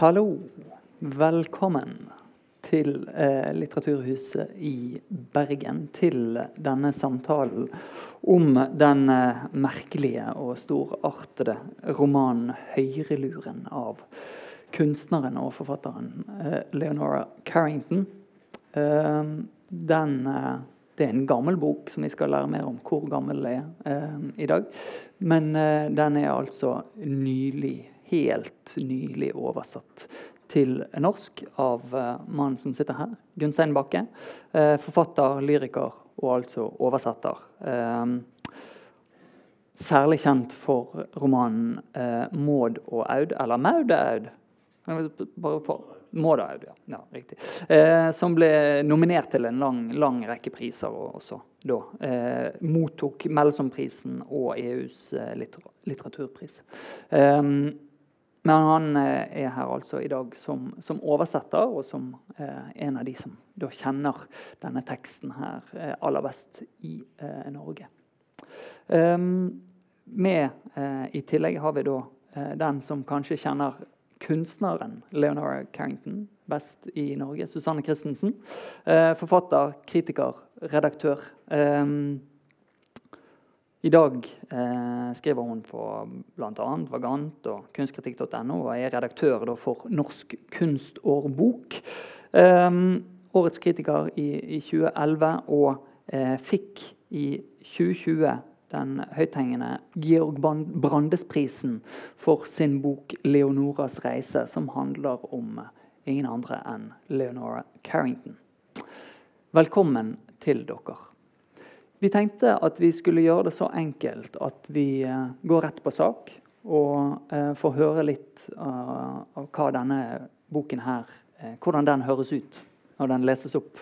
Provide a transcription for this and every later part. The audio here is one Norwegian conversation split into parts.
Hallo. Velkommen til eh, Litteraturhuset i Bergen. Til denne samtalen om den eh, merkelige og storartede romanen 'Høyreluren' av kunstneren og forfatteren eh, Leonora Carrington. Eh, den, eh, det er en gammel bok som vi skal lære mer om hvor gammel den er eh, i dag. Men den er altså nylig helt nylig oversatt til norsk av uh, mannen som sitter her, Gunstein Bakke. Uh, forfatter, lyriker og altså oversetter. Uh, særlig kjent for romanen 'Maud og Aud', eller 'Maud og Aud'. Bare for, Maud og Aud, ja. ja riktig. som ble nominert til en lang, lang rekke priser også da. mottok Melsomprisen og EUs litteraturpris. Um, men han eh, er her altså i dag som, som oversetter, og som eh, en av de som da kjenner denne teksten her eh, aller best i eh, Norge. Um, med, eh, I tillegg har vi da eh, den som kanskje kjenner kunstneren Leonora Carrington best i Norge, Susanne Christensen. forfatter, kritiker, redaktør. Um, i dag eh, skriver hun for bl.a. Vagant og kunstkritikk.no og er redaktør da, for Norsk kunstårbok. Eh, årets kritiker i, i 2011 og eh, fikk i 2020 den høythengende Georg Brandesprisen for sin bok 'Leonoras reise', som handler om ingen andre enn Leonora Carrington. Velkommen til dere. Vi tenkte at vi skulle gjøre det så enkelt at vi uh, går rett på sak og uh, får høre litt uh, av hva denne boken her Hvordan den høres ut når den leses opp.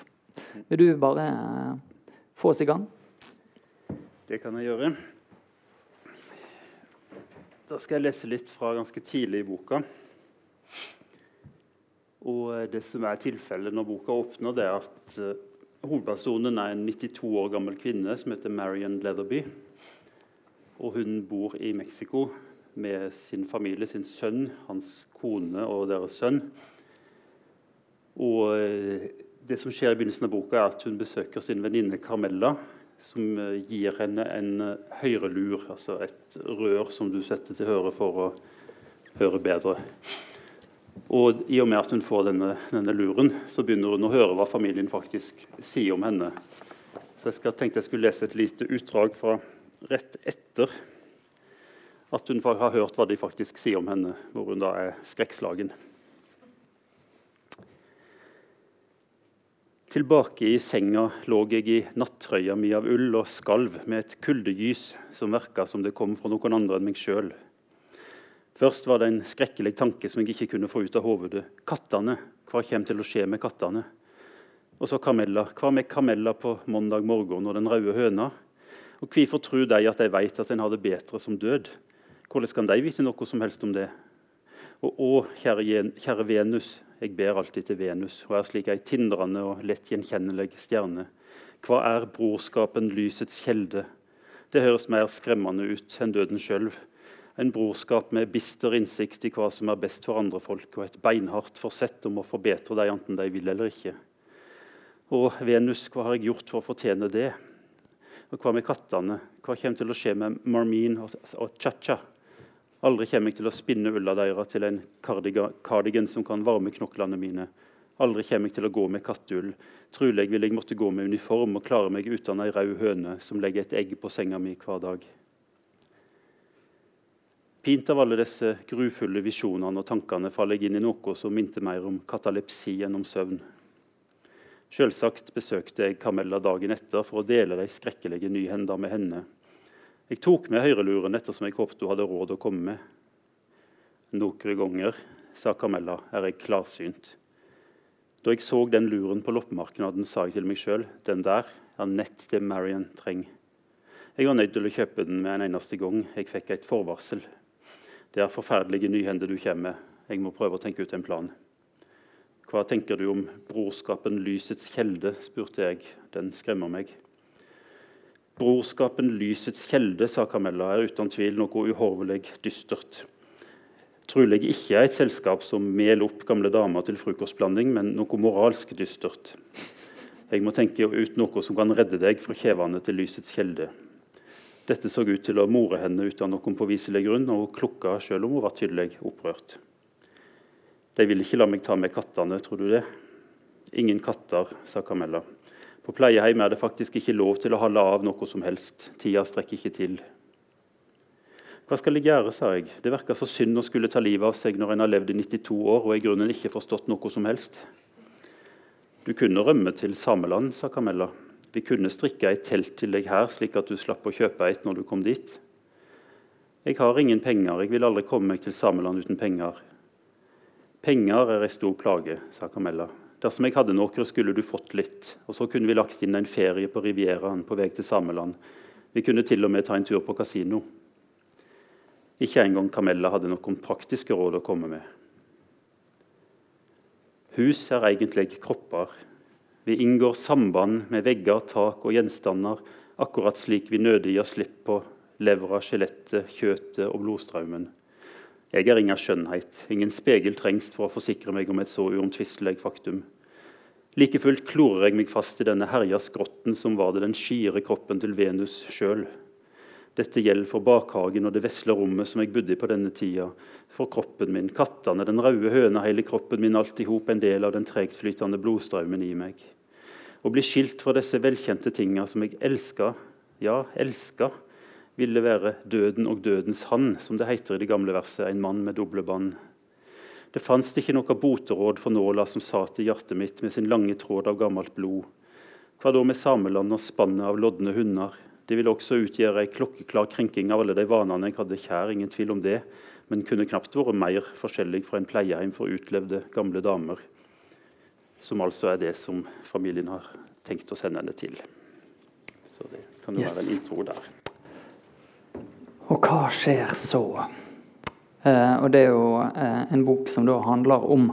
Vil du bare få oss i gang? Det kan jeg gjøre. Da skal jeg lese litt fra ganske tidlig i boka. Og Det som er tilfellet når boka åpner, det er at Hovedpersonen er en 92 år gammel kvinne som heter Marion Leatherby. Og hun bor i Mexico med sin familie, sin sønn, hans kone og deres sønn. Og eh, det som skjer i begynnelsen av boka, er at hun besøker sin venninne Carmella, som eh, gir henne en eh, høyrelur, altså et rør som du setter til høre for å høre bedre. Og i og med at hun får denne, denne, luren, så begynner hun å høre hva familien faktisk sier om henne. Så jeg skal, tenkte jeg skulle lese et lite utdrag fra rett etter at hun har hørt hva de faktisk sier om henne, hvor hun da er skrekkslagen. Tilbake i senga lå jeg i nattrøya mi av ull og skalv med et kuldegys som verka som det kom fra noen andre enn meg sjøl. Først var det en skrekkelig tanke som jeg ikke kunne få ut av hodet. Kattene. Hva kommer til å skje med kattene? Og så Kamella, Hva med Kamella på mandag morgen og den røde høna? Og Hvorfor tror de at de vet at en har det bedre som død? Hvordan kan de vite noe som helst om det? Og å, kjære, kjære Venus, jeg ber alltid til Venus, og er slik ei tindrende og lett gjenkjennelig stjerne. Hva er brorskapen lysets kjelde? Det høres mer skremmende ut enn døden sjøl. En brorskap med bister innsikt i hva som er best for andre folk, og et beinhardt forsett om å forbedre dem enten de vil eller ikke. Og Venus, hva har jeg gjort for å fortjene det? Og hva med kattene? Hva kommer til å skje med Marmin og, Cha-Cha? Aldri kommer jeg til å spinne ulla deres til en kardigan som kan varme knoklene mine. Aldri kommer jeg til å gå med kattull. Trolig vil jeg måtte gå med uniform og klare meg uten ei rød høne som legger et egg på senga mi hver dag. Pint av alle disse grufulle visjonene og tankene faller jeg inn i noe som minte mer om katalepsi enn om søvn. Selvsagt besøkte jeg Camella dagen etter for å dele de skrekkelige nyhendene med henne. Jeg tok med høyreluren ettersom jeg håpet hun hadde råd å komme med. Noen ganger, sa Camella, er jeg klarsynt. Da jeg så den luren på loppemarkedet, sa jeg til meg sjøl den der er nett det Marion trenger. Jeg var nødt til å kjøpe den med en eneste gang jeg fikk et forvarsel. Det er forferdelige nyhender du kommer med. Jeg må prøve å tenke ut en plan. Hva tenker du om brorskapen Lysets kjelde? spurte jeg. Den skremmer meg. Brorskapen Lysets kjelde, sa Camella, er uten tvil noe uhorvelig dystert. Trolig ikke et selskap som meler opp gamle damer til frokostblanding, men noe moralsk dystert. Jeg må tenke ut noe som kan redde deg fra kjevene til lysets kjelde. Dette så ut til å more henne uten noen påviselig grunn, og hun klukka selv om hun var tydelig opprørt. De vil ikke la meg ta med kattene, tror du det? Ingen katter, sa Camilla. På pleiehjem er det faktisk ikke lov til å holde av noe som helst. Tida strekker ikke til. Hva skal jeg gjøre, sa jeg. Det virker så synd å skulle ta livet av seg når en har levd i 92 år og i grunnen ikke forstått noe som helst. Du kunne rømme til Sameland, sa Camella. Vi kunne strikke et telt til deg her, slik at du slapp å kjøpe et når du kom dit. Jeg har ingen penger, jeg vil aldri komme meg til Sameland uten penger. Penger er ei stor plage, sa Camella. Dersom jeg hadde noe, skulle du fått litt. Og så kunne vi lagt inn en ferie på Rivieraen på vei til Sameland. Vi kunne til og med ta en tur på kasino. Ikke engang Camella hadde noen praktiske råd å komme med. Hus er egentlig kropper, vi inngår samband med vegger, tak og gjenstander, akkurat slik vi nødig gir slipp på levra, skjelettet, kjøttet og blodstrømmen. Jeg er ingen skjønnhet, ingen spegel trengs for å forsikre meg om et så uomtvistelig faktum. Like fullt klorer jeg meg fast i denne herja skrotten som var det den skire kroppen til Venus sjøl. Dette gjelder for bakhagen og det vesle rommet som jeg bodde i på denne tida, for kroppen min, kattene, den røde høna, hele kroppen min, alt i hop en del av den tregtflytende blodstrømmen i meg å bli skilt fra disse velkjente tinga som jeg elska, ja, elska, ville være døden og dødens han, som det heter i det gamle verset, en mann med doble bånd. Det fantes ikke noe boteråd for nåla som satt i hjertet mitt med sin lange tråd av gammelt blod. Hva da med sameland og spannet av lodne hunder? Det ville også utgjøre ei klokkeklar krenking av alle de vanene jeg hadde kjær, ingen tvil om det, men kunne knapt vært mer forskjellig fra en pleieheim for utlevde gamle damer. Som altså er det som familien har tenkt å sende henne til. Så det kan jo yes. være en intro der. Og hva skjer så? Eh, og det er jo eh, en bok som da handler om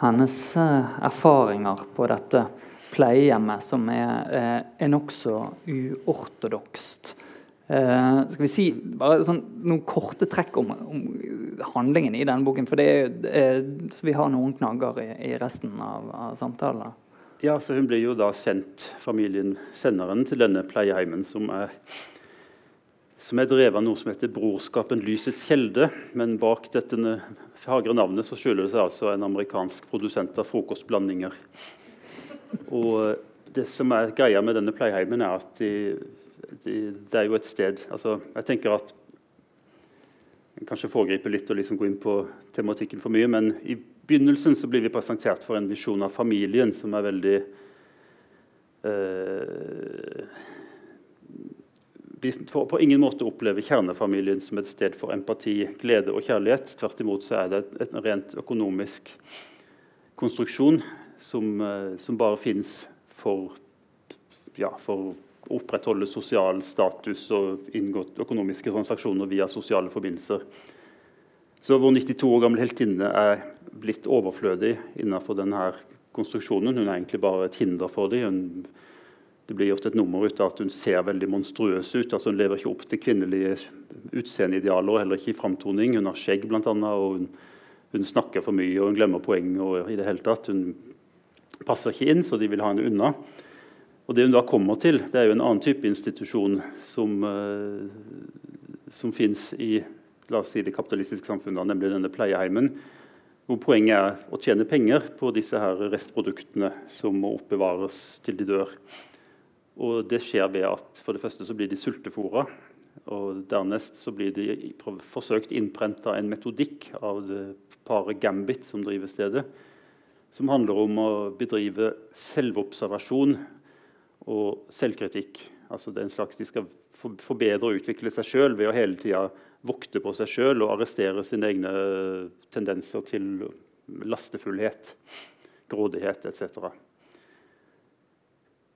hennes eh, erfaringer på dette pleiehjemmet, som er, eh, er nokså uortodokst. Uh, skal vi si bare sånn, noen korte trekk om, om, handlingen i denne boken? For det er, uh, så vi har noen knagger i, i resten av, av samtalen. Ja, så Hun blir jo da sendt, familien sender henne til denne pleieheimen, som er, som er drevet av noe som heter Brorskapen Lysets kjelde. Men bak dette fagre navnet så skjuler det seg altså en amerikansk produsent av frokostblandinger. Og det som er greia med denne pleieheimen, er at de det er jo et sted altså, Jeg tenker at jeg kanskje foregriper litt og liksom gå inn på tematikken for mye, men i begynnelsen så blir vi presentert for en visjon av familien som er veldig eh, Vi får på ingen måte oppleve kjernefamilien som et sted for empati, glede og kjærlighet. Tvert imot så er det en rent økonomisk konstruksjon som, eh, som bare fins for, ja, for opprettholde sosial status og inngått økonomiske transaksjoner via sosiale forbindelser. Så vår 92 år gamle heltinne er blitt overflødig innenfor denne konstruksjonen. Hun er egentlig bare et hinder for dem. det blir gjort et nummer ut av at hun ser veldig monstruøs ut. altså Hun lever ikke opp til kvinnelige utseendeidealer, heller ikke i framtoning. Hun har skjegg, blant annet, og hun, hun, snakker for mye og hun glemmer poeng. og i det hele tatt. Hun passer ikke inn, så de vil ha henne unna. Og Det hun da kommer til, det er jo en annen type institusjon som, uh, som fins i la oss si, det kapitalistiske samfunnet, nemlig denne pleieheimen. Hvor poenget er å tjene penger på disse her restproduktene som må oppbevares til de dør. Og Det skjer ved at for det første så blir de sultefòra. Og dernest så blir de forsøkt innprenta en metodikk av det paret Gambit som driver stedet. Som handler om å bedrive selvobservasjon og selvkritikk. Altså det er en slags De skal forbedre og utvikle seg sjøl ved å hele tida vokte på seg sjøl og arrestere sine egne tendenser til lastefullhet, grådighet etc.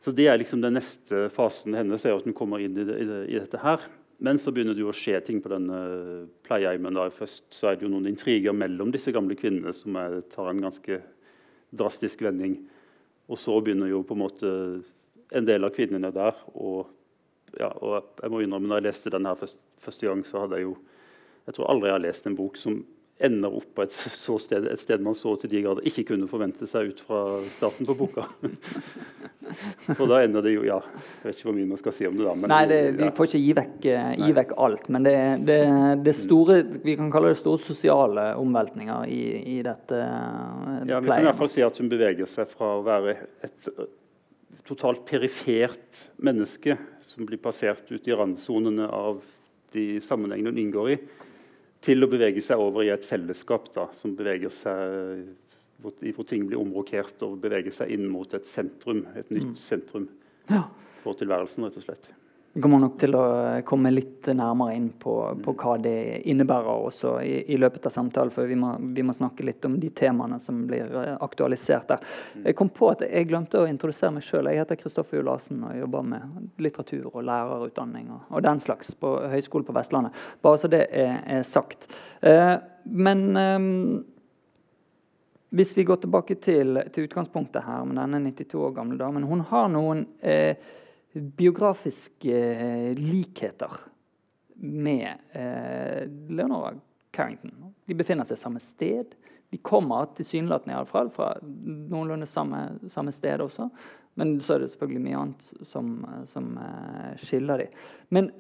Så Det er liksom den neste fasen hennes, er at hun kommer inn i, det, i, dette her. Men så begynner det jo å skje ting på denne pleieheimen. Først så er det jo noen intriger mellom disse gamle kvinnene som er, tar en ganske drastisk vending. Og så begynner jo på en måte en del av kvinnene der. Og, ja, og jeg må innrømme, når jeg leste den her første, første, gang, så hadde jeg jo Jeg tror aldri jeg har lest en bok som ender opp på et, sted, et sted man så til de grader ikke kunne forvente seg ut fra starten på boka. og da ender det jo Ja, jeg vet ikke hvor mye man skal si om det da. Nei, det, vi får ikke gi vekk, uh, gi vekk alt. Men det, det, det, store Vi kan kalle det store sosiale omveltninger i, i dette uh, Ja, Vi kan i hvert fall si at hun beveger seg fra å være et totalt perifert menneske som blir passert ut i randsonene av de sammenhengene hun inngår i, til å bevege seg over i et fellesskap da, som beveger seg hvor, hvor ting blir omrokert og beveger seg inn mot et sentrum, et nytt mm. sentrum for tilværelsen. rett og slett. Vi kommer nok til å komme litt nærmere inn på, på hva det innebærer også i, i, løpet av samtalen, for vi må, vi må, snakke litt om de temaene som blir eh, aktualisert der. Mm. Jeg kom på at jeg glemte å introdusere meg sjøl. Jeg heter Kristoffer Larsen og jobber med litteratur og lærerutdanning og, og, den slags på Høgskolen på Vestlandet. Bare så det er, er sagt. Eh, men eh, hvis vi går tilbake til, til, utgangspunktet her med denne 92 år gamle damen Hun har noen eh, biografiske eh, likheter med eh, Leonora Carrington. De befinner seg samme sted. De kommer tilsynelatende iallfall fra noenlunde samme, samme, sted også. Men så er det selvfølgelig mye annet som, som eh, skiller dem. Men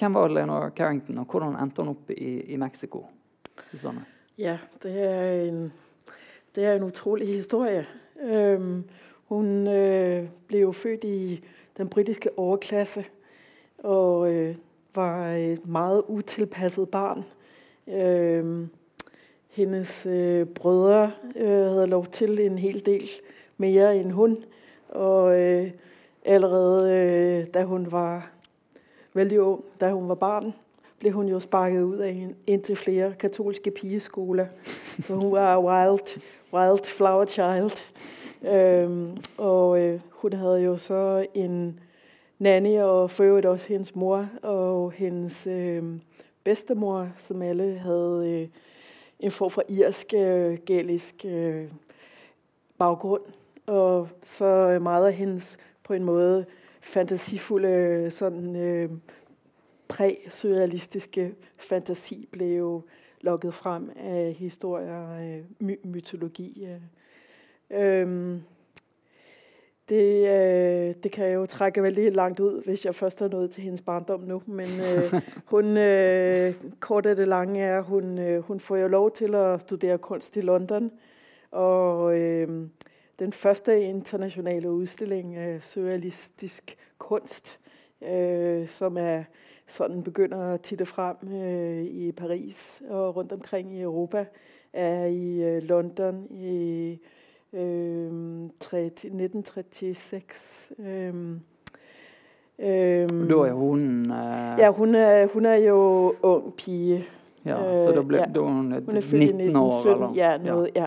hvem var Leonora Carrington, og hvordan endte hun opp i, i Mexico? Ja, det er en, det er en utrolig historie. Um, hun øh, ble jo født i den britiske overklasse og øh, var et meget utilpasset barn. Øh, hendes øh, brødre øh, havde lov til en hel del mer end hun. Og øh, allerede da hun var veldig ung, da hun var barn, ble hun jo sparket ut av en, til flere katolske pigeskoler. Så hun var wild, wild flower child. Øhm, og øh, hun hadde jo så en nanny, og for øvrig også hendes mor og hendes øh, bedstemor, som alle hadde øh, en form for irsk, øh, gælisk øh, baggrund. Og så meget av hendes på en måte fantasifulle sånn øh, fantasi ble jo blev lukket frem av historier, øh, my mytologi, øh, Øhm, det, øh, det kan jo trække veldig langt ut hvis jeg først har nået til hendes barndom nu. Men øh, hun, øh, kort af det lange er, hun, øh, hun får jo lov til at studere kunst i London. Og øh, den første internationale udstilling af surrealistisk kunst, øh, som er sådan begynder at titte frem i Paris og rundt omkring i Europa, er i London i 1936. Øhm, øhm, da er hun uh... Ja, hun er, hun er jo ung pige. Ja, så da, ble, ja. da hun, hun er 19, 19 år? Eller? Ja, Noe, ja.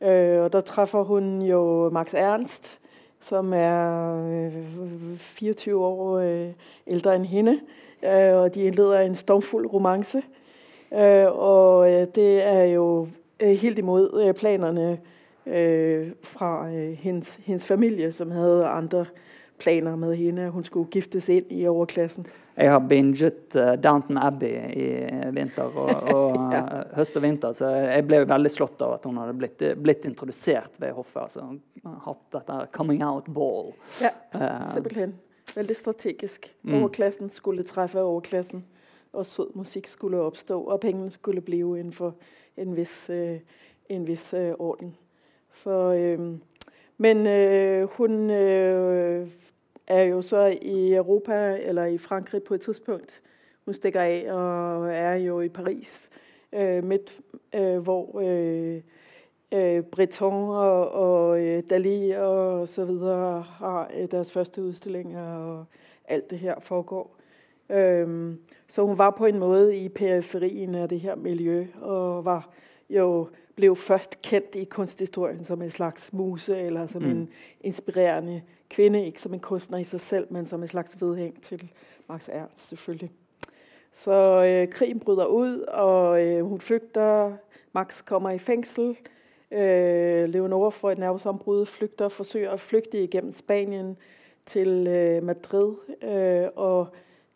Øh, og da treffer hun jo Max Ernst, som er øh, 24 år uh, ældre enn henne. Uh, og de innleder en stormfull romance. Øh, og øh, det er jo øh, helt imod planene øh, fra øh, hendes, hendes familie, som hadde andre planer med henne. Hun skulle giftes inn i overklassen. Jeg har binget uh, Downton Abbey i vinter og, og ja. uh, høst og vinter, så jeg ble veldig slått av at hun hadde blitt, blitt introdusert ved hoffet. altså Hatt dette coming out ball. Ja, uh, simpelthen. Veldig strategisk. Mm. Overklassen skulle treffe overklassen, og sød musikk skulle oppstå, og pengene skulle bli innenfor en viss, en viss orden. Så, men øh, hun øh, er jo så i Europa eller i Frankrig på et tidspunkt. Hun stikker af og er jo i Paris øh, midt, hvor Breton og, og Dali og så videre har deres første udstillinger, og alt det her foregår. Så hun var på en måde i periferien av det her miljø, og var jo blev først kendt i kunsthistorien som en slags muse, eller som mm. en inspirerende kvinde. Ikke som en kunstner i seg selv, men som en slags vedheng til Max Ernst selvfølgelig. Så øh, krigen bryder ut, og øh, hun flygter. Max kommer i fængsel. Øh, Leonora får et nervesambrudd, flygter, forsøger å flygte gjennom Spanien til øh, Madrid. Øh, og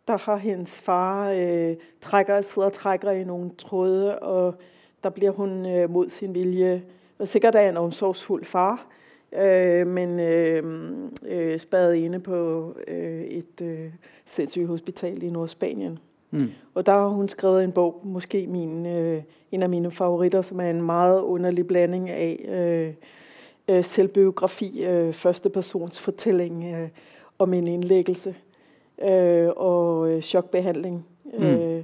der har hennes far øh, trækker, sidder og trækker i noen tråde, og der bliver hun øh, mod sin vilje. Og sikkert av en omsorgsfuld far, øh, men øh, øh, spadet inde på øh, et øh, sindssygt hospital i Nordspanien. Mm. Og der har hun skrevet en bog, måske min, øh, en af mine favoritter, som er en meget underlig blanding af øh, øh, selvbiografi, øh, første persons fortælling øh, om en indlæggelse øh, og øh, chokbehandling. Mm. Øh,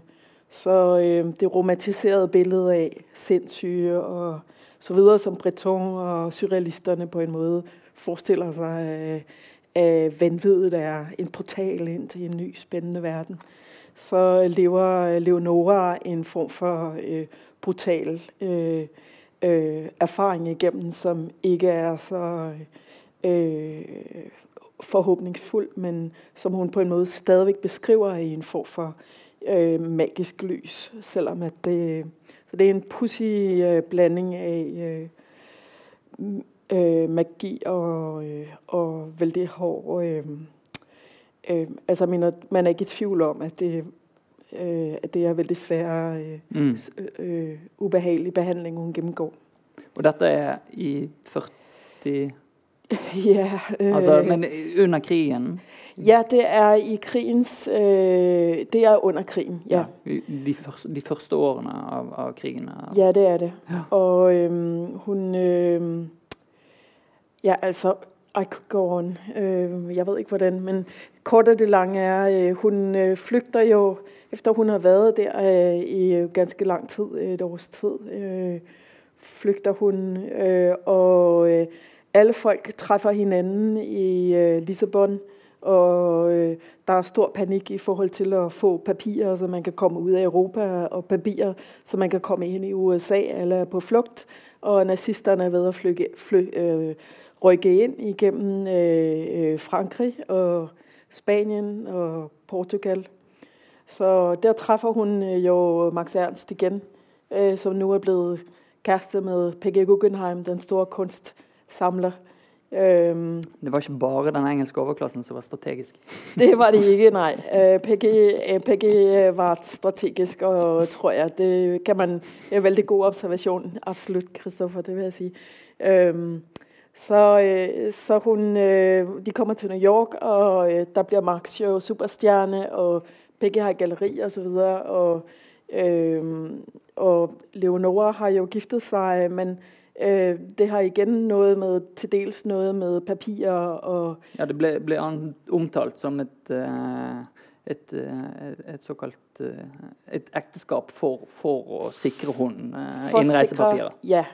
så øh, det romantiserede billedet af sindssyge og så videre, som Breton og surrealisterne på en måte forestiller seg at, at vanvittigt er en portal inn til en ny spennende verden. Så lever Leonora en form for øh, brutal øh, øh, erfaring igennem, som ikke er så øh, forhåbningsfuld, men som hun på en måte stadigvæk beskriver i en form for øh, magisk lys, selvom at det, så det er en pussy øh, blanding av øh, øh, magi og, øh, og veldig hård øh, altså, man er ikke i tvivl om, at det, at det er veldig svær, mm. ubehagelig behandling, hun gennemgår. Og dette er i 40 Ja. Altså, men under krigen? Ja, det er i krigens øh, Det er under krigen, ja. ja de, første, de første årene av, av krigen? Ja, det er det. Ja. Og øhm, hun øhm, Ja, altså i could go on. Øh, jeg vet ikke hvordan, men kort og det lange er, øh, hun øh, flygter jo, etter hun har været der øh, i øh, ganske lang tid, et års tid, flygter hun, og alle folk treffer hinanden i Lissabon, og øh, der er stor panikk i forhold til å få papirer, så man kan komme ut av Europa, og papirer, så man kan komme inn i USA eller på flugt, og nazisterne er ved å flyge, fly, øh, rykke inn gjennom øh, Frankrike og Spanien og Portugal. Så der treffer hun øh, jo Max Ernst igjen, øh, som nå er blevet kæreste med P.G. Guggenheim, den store kunstsamler. Um, det var ikke bare den engelske overklassen som var strategisk? det var det ikke, nei. Peggy, PG, PG var strategisk, og tror jeg, det kan man... Det er en veldig god observation, Absolutt, Kristoffer. det vil jeg si. Um, så, øh, så hun, øh, de kommer til New York, og øh, der blir Max jo superstjerne, og Peggy har galleri og så videre, og, um, og Leonora har jo giftet seg, men øh, det har igjen noe med, til dels noe med papirer og... Ja, det ble, ble omtalt som et, uh, et, uh, et såkalt et ekteskap for, for å sikre hun innreisepapirer. Ja,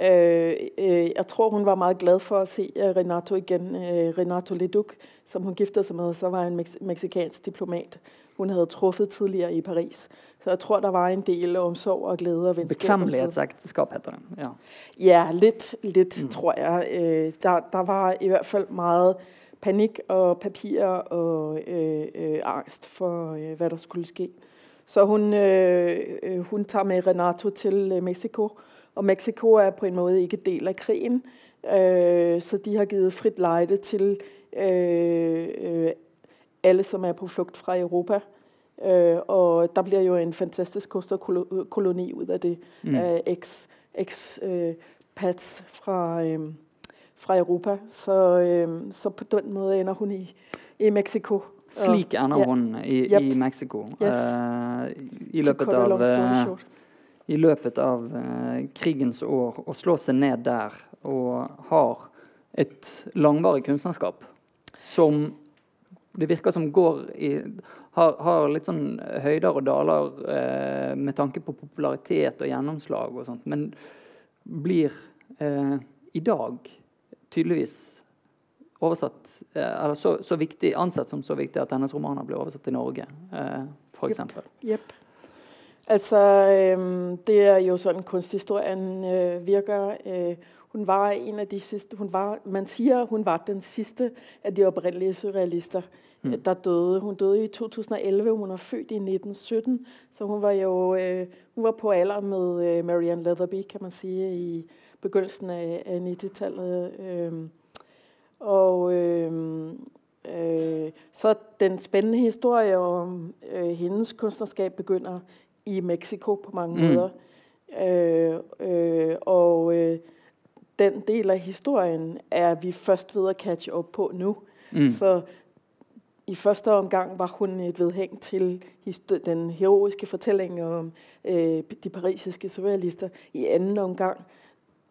Øh, øh, jeg tror, hun var veldig glad for å se Renato igen. Uh, Renato Leduc, som hun giftet seg med, så var en meksikansk diplomat. Hun hadde truffet tidligere i Paris. Så jeg tror, der var en del omsorg og glæde og vennskap. Bekvemmelighetsekteskap heter det. Ja, ja litt, litt mm. tror jeg. Uh, der, der var i hvert fall mye panikk og papir og øh, øh, angst for, øh, hva der skulle ske. Så hun, øh, hun tar med Renato til øh, Mexico, og Mexico er på en måte ikke del av krigen, øh, så de har givet fritt leide til øh, øh, alle, som er på flugt fra Europa. Øh, og der bliver jo en fantastisk kosterkoloni ud af det. Mm. Øh, ex, ex øh, pats fra, øh, fra Europa. Så, øh, så på den måde ender hun i, i Mexico. Slik ender hun i, yep. i Mexico. Yes. Uh, I løpet av i løpet av uh, krigens år å slå seg ned der og har et langvarig kunstnerskap som det virker som går i har, har litt sånn høyder og daler eh, med tanke på popularitet og gjennomslag og sånt, men blir eh, i dag tydeligvis oversatt eh, Eller så, så, viktig, ansett som så viktig at hennes romaner blir oversatt til Norge, eh, f.eks. Yep. Altså, det er jo sånn kunsthistorien øh, virker. Øh, hun var en av de siste var, man sier hun var den siste av de opprinnelige surrealister, mm. der døde. Hun døde i 2011, hun var født i 1917, så hun var jo øh, hun var på alder med øh, Marianne Leatherby, kan man sige, i begyndelsen af, af 90-tallet. Øh, og øh, øh, så den spændende historie om øh, hendes kunstnerskab begynder i Mexico på mange mm. måder. Øh, og den del av historien er vi først ved at catche opp på nu. Mm. Så i første omgang var hun et vedhæng til den heroiske fortælling om øh, de parisiske surrealister. I anden omgang,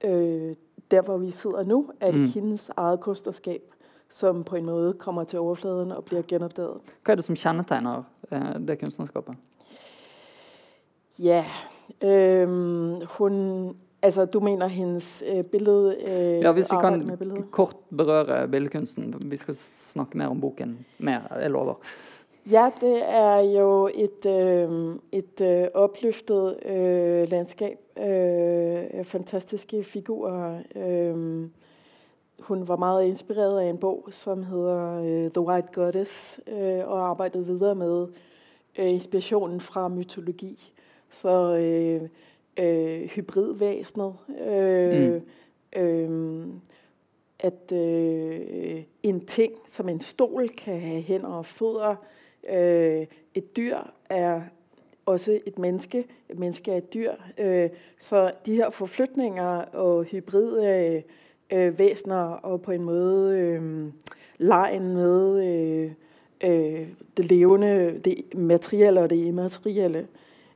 øh, der hvor vi sidder nu, er det mm. hendes eget kunstnerskab, som på en måde kommer til overfladen og bliver genopdaget. Hvad er det, som kjennetegner øh, det kunstnerskabet? Ja, øh, hun Altså, du mener hendes eh, billede eh, Ja, hvis vi kan kort berøre billedkunsten. Vi skal snakke mer om boken. Mer, jeg lover. Ja, det er jo et, øh, et øh, opløftet øh, landskab. Øh, fantastiske figurer. Øh, hun var meget inspireret av en bog, som hedder øh, The White Goddess, øh, og arbeidet videre med øh, inspirationen fra mytologi. Så øh, øh, hybridvæsenet. Øh, mm. øh, at øh, en ting som en stol kan have hænder og fødder. Øh, et dyr er også et menneske. Et menneske er et dyr. Øh, så de her forflytninger og hybride øh, væsener og på en måde øh, lejen med øh, øh, det levende, det materielle og det immaterielle.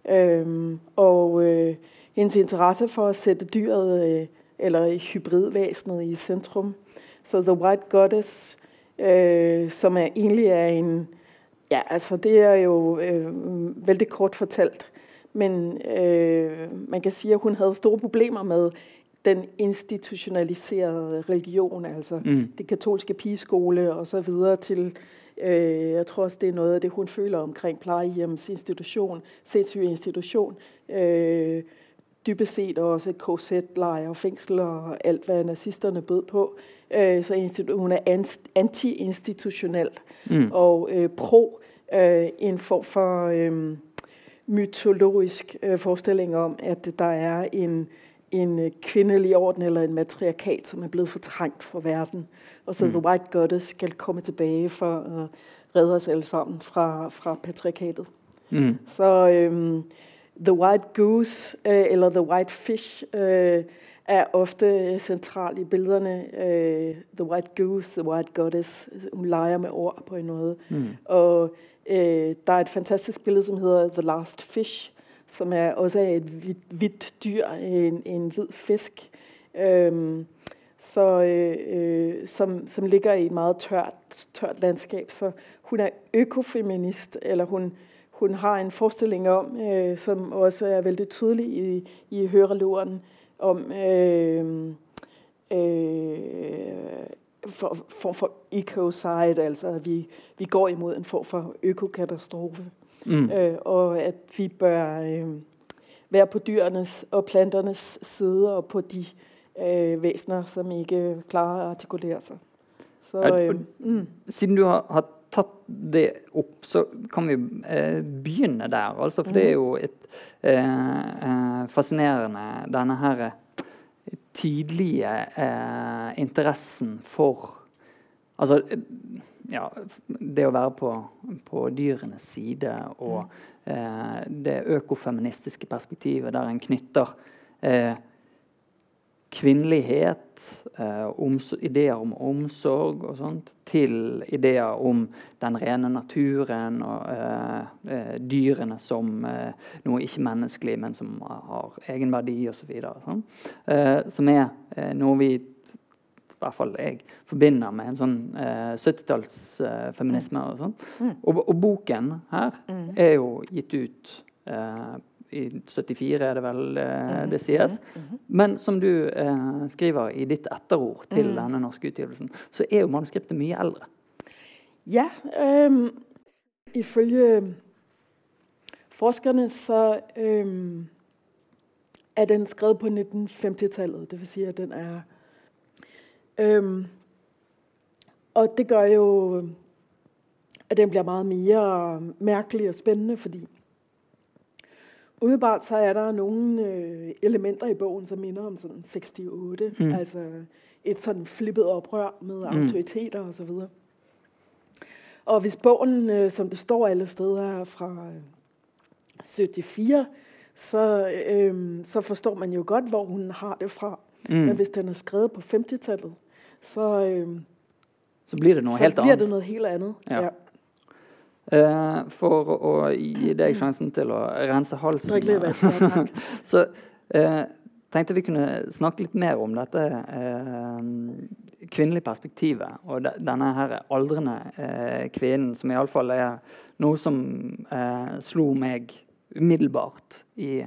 Øhm, og øh, hendes interesse for at sætte dyret øh, eller hybridvæsenet i centrum. Så The White Goddess, øh, som er egentlig er en, ja altså det er jo øh, vældig kort fortalt, men øh, man kan sige, at hun havde store problemer med den institutionaliserede religion, altså mm. det katolske pigeskole og så videre til Øh, jeg tror også, det er noget af det, hun føler omkring plejehjems institution, sindssyge institution. Øh, dybest set også korsetlejr og fængsel og alt, hvad nazisterne bød på. Øh, så hun er anti-institutionel mm. og øh, pro øh, en form for øh, mytologisk øh, forestilling om, at der er en, en kvindelig orden eller en matriarkat, som er blevet fortrængt fra verden og så mm. The White Goddess skal komme tilbage for at redde os alle sammen fra, fra patriarkatet. Mm. Så øhm, The White Goose øh, eller The White Fish øh, er ofte central i billederne. Øh, the White Goose, The White Goddess, hun leger med ord på en måde. Mm. Og øh, der er et fantastisk billede, som hedder The Last Fish, som er også er et hvidt dyr, en, en hvid fisk. Øhm, så, øh, øh, som, som ligger i et meget tørt, tørt landskab. Så hun er økofeminist, eller hun, hun har en forestilling om, øh, som også er veldig tydelig i, i høreluren, om øh, form for, for, for ecocide, altså at vi, vi går imod en form for økokatastrofe, mm. øh, og at vi bør øh, være på dyrenes og planternes side og på de øh, vesener som ikke klarer å artikulere seg. Så, øh, mm. Siden du har, har tatt det opp, så kan vi eh, begynne der. Altså, for det er jo et eh, fascinerende Denne her tidlige eh, interessen for Altså ja, det å være på, på dyrenes side og mm. eh, det økofeministiske perspektivet der en knytter eh, kvinnelighet, eh, ideer om omsorg og sånt, til ideer om den rene naturen og eh, eh dyrene som eh, noe ikke-menneskelig, men som har egenverdi osv. Sånn. Eh, som er noe vi i hvert fall jeg forbinder med en sånn eh, 70-tallsfeminisme. og sånn. Mm. Og, og, boken her mm. er jo gitt ut eh, i 74 er det vel eh, det sies. Mm. Men som du eh, skriver i ditt etterord til mm. denne norske utgivelsen, så er jo manuskriptet mye eldre. Ja, øh, ifølge forskerne så øh, er den skrevet på 1950-tallet. Det vil sige, at den er... Øh, og det gør jo, at den bliver meget mere mærkelig og spændende, fordi Umiddelbart så er der nogle øh, elementer i bogen, som minder om sådan 68. Mm. Altså et sådan flippet oprør med mm. autoriteter og så videre. og hvis bogen, øh, som det står alle steder, er fra øh, 74, så, øh, så forstår man jo godt, hvor hun har det fra. Mm. Men hvis den er skrevet på 50-tallet, så, øhm, så blir det noe helt annet. det noe helt annet. Ja. Ja. Uh, for å gi deg sjansen til å rense halsen, ja, så uh, tenkte vi kunne snakke litt mer om dette uh, kvinnelige perspektivet. Og de, denne her aldrende uh, kvinnen, som iallfall er noe som slo meg umiddelbart i,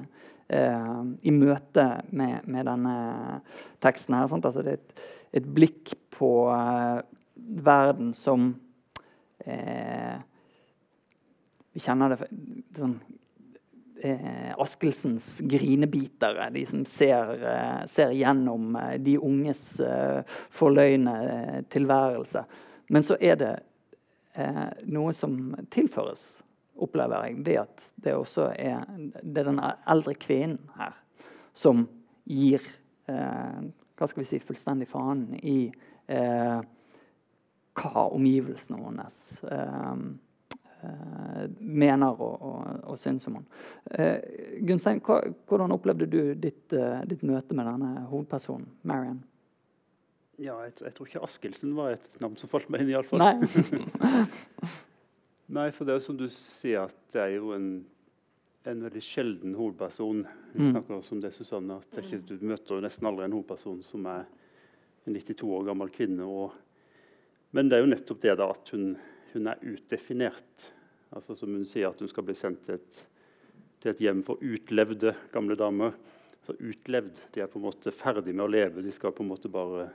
i møte med, med denne teksten her. Altså, det er et, et blikk på eh, verden som eh, Vi kjenner det sånn eh, Askelsens grinebitere. De som ser, eh, ser gjennom eh, de unges eh, forløyne eh, tilværelse. Men så er det eh, noe som tilføres, opplever jeg, ved at det også er, det er den eldre kvinnen her som gir eh, hva skal vi si, fullstendig faen i eh, hva omgivelsene hennes eh, eh, mener og, og, og syns om henne. Eh, Gunstein, hva, hvordan opplevde du ditt, eh, ditt møte med denne hovedpersonen, Marion? Ja, jeg, jeg tror ikke Askelsen var et navn som falt meg inn, iallfall. Nei. For det er som du sier, at det er jo en, en veldig sjelden hovedperson. Vi Mm. snakker også om det, Susanne, at det ikke, du møter jo nesten aldri en hovedperson som er en 92 år gammel kvinne. Og, men det er jo nettopp det da, at hun, hun er utdefinert. Altså Som hun sier, at hun skal bli sendt til et, til et hjem for utlevde gamle damer. Altså utlevd. De er på en måte ferdig med å leve. De skal på en måte bare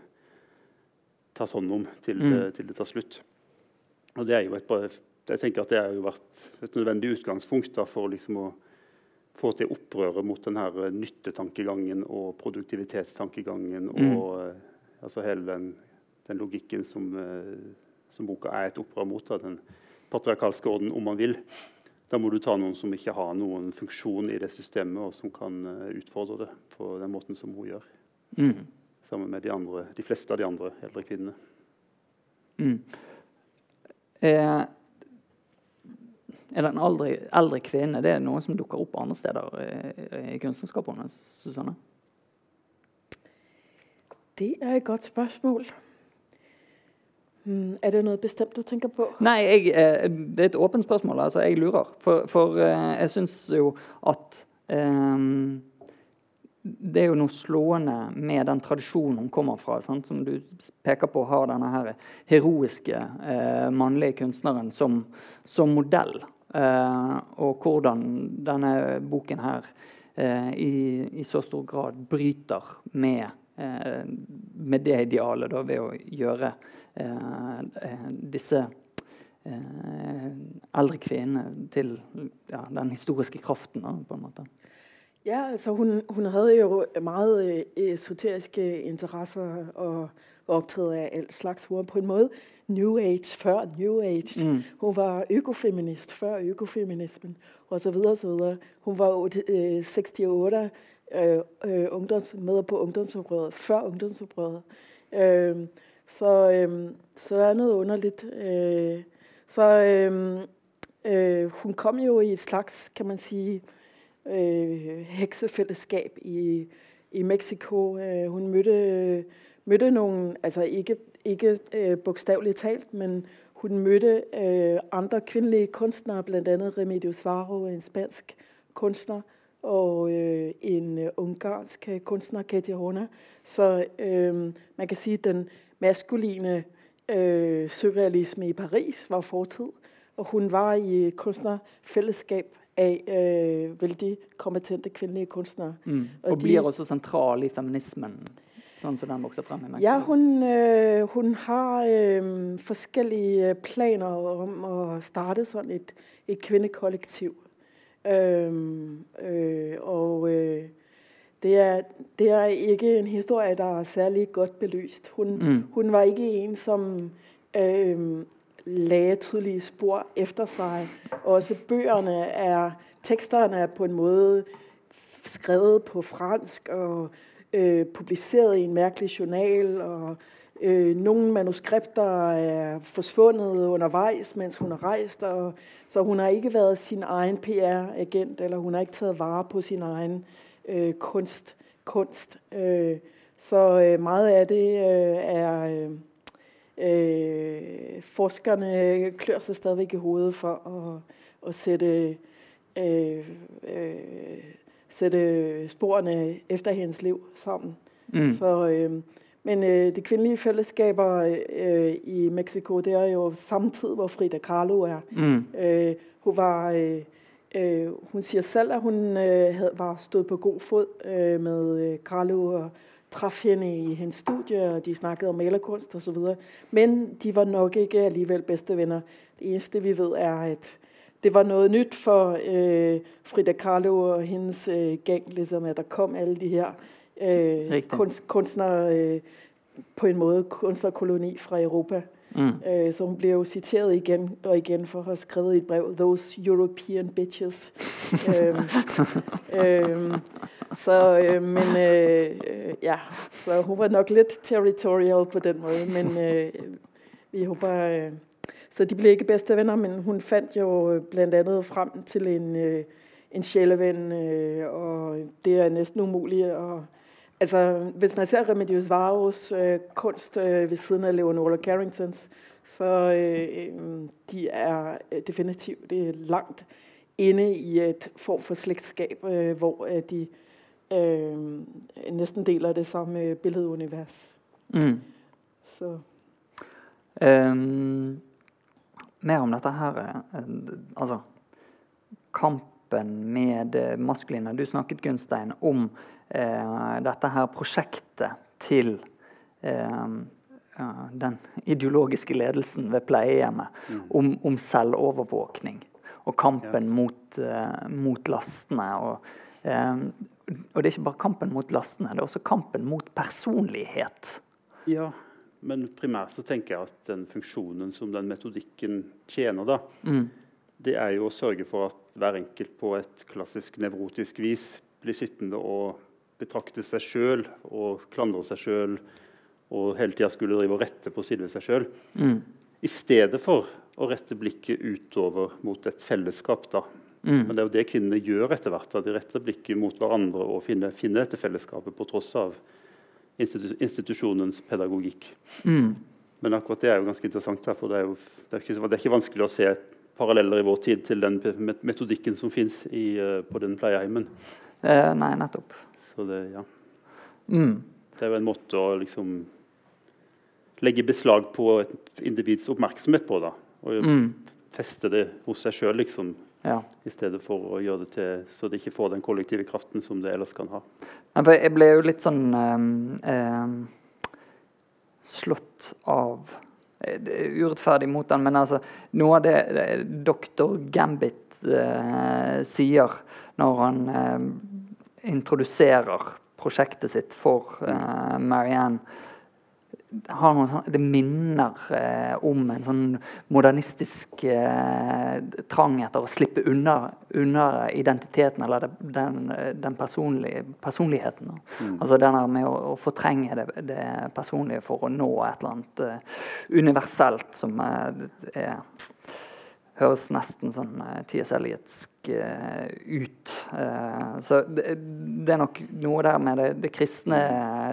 tas hånd om til, Mm. det, til det tar slutt. Og det er jo et, bare- jeg tenker at det har jo vært et nødvendig utgangspunkt da, for liksom å få til opprøret mot den her eh, nyttetankegangen og produktivitetstankegangen Mm. og eh, altså hele den, den logikken som, eh, som boka er et opprør mot. Da, den patriarkalske orden, om man vil. Da må du ta noen som ikke har noen funksjon i det systemet, og som kan eh, utfordre det på den måten som hun gjør. Mm. Sammen med de, andre, de fleste av de andre eldre kvinnene. Mm. Eh, er en aldri, eldre kvinne det er noe som dukker opp andre steder i, i kunstnerskapet hennes? Susanne? Det er et godt spørsmål. Hmm, er det noe bestemt du tenker på? Nei, jeg, eh, det er et åpent spørsmål. altså Jeg lurer. For, for eh, jeg syns jo at um, Det er jo noe slående med den tradisjonen hun kommer fra. Sant? Som du peker på har denne her heroiske eh, mannlige kunstneren som, som modell. Eh, og hvordan denne boken her eh, i, i så stor grad bryter med eh, med det idealet da, ved å gjøre disse eldre kvinnene til ja, den historiske kraften, da, på en måte. Ja, altså hun, hun hadde jo meget esoteriske interesser og var av alt slags. Hun på en måde New Age før New Age. Mm. Hun var økofeminist før økofeminismen og så videre, så videre. Hun var øh, 68 øh, øh, ungdoms, med på ungdomsoprøret før ungdomsoprøret. Øh, så, øh, så der er noe underligt. Øh, så øh, øh, hun kom jo i et slags, kan man si, øh, heksefællesskab i, i Mexico. Øh, hun mødte, mødte noen altså ikke, ikke øh, bogstaveligt talt, men hun mødte øh, andre kvinnelige kunstnere, bl.a. Remedios Varo, en spansk kunstner, og øh, en øh, ungarsk øh, kunstner, Katia Hona. Så øh, man kan si at den maskuline øh, surrealisme i Paris var fortid, og hun var i kunstnerfellesskap av veldig kompetente kvinnelige kunstnere. Mm. Og Og de- blir også sentral i feminismen, sånn som den vokser frem i Mexico. Ja, hun, øh, hun har øh, forskellige planer om å starte sånn et, et kvinnekollektiv. Um, øh, og øh, det, er, det er ikke en historie, der er særlig godt belyst. Hun, Mm. hun var ikke en, som øh, lagde tydelige spor efter seg. Også bøgerne er, teksterne er på en måte skrevet på fransk og øh, publiseret i en mærkelig journal og Øh, nogle manuskripter er forsvundet undervejs, mens hun har rejst, og, så hun har ikke været sin egen PR-agent, eller hun har ikke taget vare på sin egen øh, kunst. kunst. Øh, så øh, meget af det øh, er... Øh, forskerne klør sig stadigvæk i hovedet for at, at sætte, øh, øh, sætte sporene efter hendes liv sammen. Mm. Så, øh, men øh, de kvinnelige fællesskaber øh, i Mexico, det er jo samtidig, hvor Frida Kahlo er. Mm. Øh, hun var... Øh, øh, hun sier selv, at hun øh, havde, var stået på god fod øh, med Carlo Kahlo og traff henne i hendes studie, og de snakkede om malerkunst osv. Men de var nok ikke alligevel bedste venner. Det eneste, vi ved, er, at det var noe nytt for øh, Frida Kahlo og hennes øh, gang, liksom, at der kom alle de her øh, kunst, kunstnere, øh, på en måte kunstnerkoloni fra Europa. Mm. Øh, så hun ble jo citeret igjen og igjen for å ha skrevet i et brev, Those European bitches. så, øh, men ja, så hun var nok litt territorial på den måten, men vi håber... Øh, så de blev ikke bedste venner, men hun fandt jo blandt andet frem til en, øh, en sjæleven, øh, og det er næsten umuligt at Altså, hvis man ser Remedios Varos øh, kunst øh, ved siden af Leonora Carringtons, så øh, de er øh, definitivt langt inde i et form for slægtskab, øh, hvor øh, de øh, næsten deler det samme billedunivers. Mm. Så. Um, mer om dette her uh, Altså kampen med det maskuline. Du snakket, Gunstein, om eh, dette her prosjektet til eh, den ideologiske ledelsen ved pleiehjemmet mm. om, om, selvovervåkning og kampen ja. mot, eh, mot, lastene. Og, um, og, det er ikke bare kampen mot lastene, det er også kampen mot personlighet. Ja, men primært så tenker jeg at den funksjonen som den metodikken tjener, da, mm. det er jo å sørge for at hver enkelt på et klassisk nevrotisk vis blir sittende og betrakte seg sjøl og klandre seg sjøl og hele tida skulle drive og rette på side ved seg sjøl. Mm. I stedet for å rette blikket utover mot et fellesskap. da. Mm. Men det er jo det kvinnene gjør etter hvert. De retter blikket mot hverandre og finner, finner dette fellesskapet på tross av institusjonens pedagogikk. Mm. Men akkurat det er jo ganske interessant. for det er, jo, det, er ikke, det er, ikke, vanskelig å se paralleller i vår tid til den metodikken som fins uh, på den pleieheimen. Eh, nei, nettopp. Så det, ja. Mm. det er jo en måte å liksom legge beslag på et individs oppmerksomhet på. da, Og mm. feste det hos seg sjøl, liksom. Ja. I stedet for å gjøre det til så det ikke får den kollektive kraften som det ellers kan ha. jeg ble jo litt sånn eh, slått av Urettferdig mot den, men altså noe av det, det doktor Gambit eh, sier når han eh, introduserer prosjektet sitt for uh, Marianne, noen, det minner eh, om en sånn modernistisk eh, trang etter å slippe unna, identiteten eller den, den personligheten. Mm. Altså den med å, å fortrenge det, det, personlige for å nå et eller annet eh, universelt som eh, er høres nesten sånn eh, TS Eliotsk uh, ut. Uh, så det, det, er nok noe der med det, det kristne,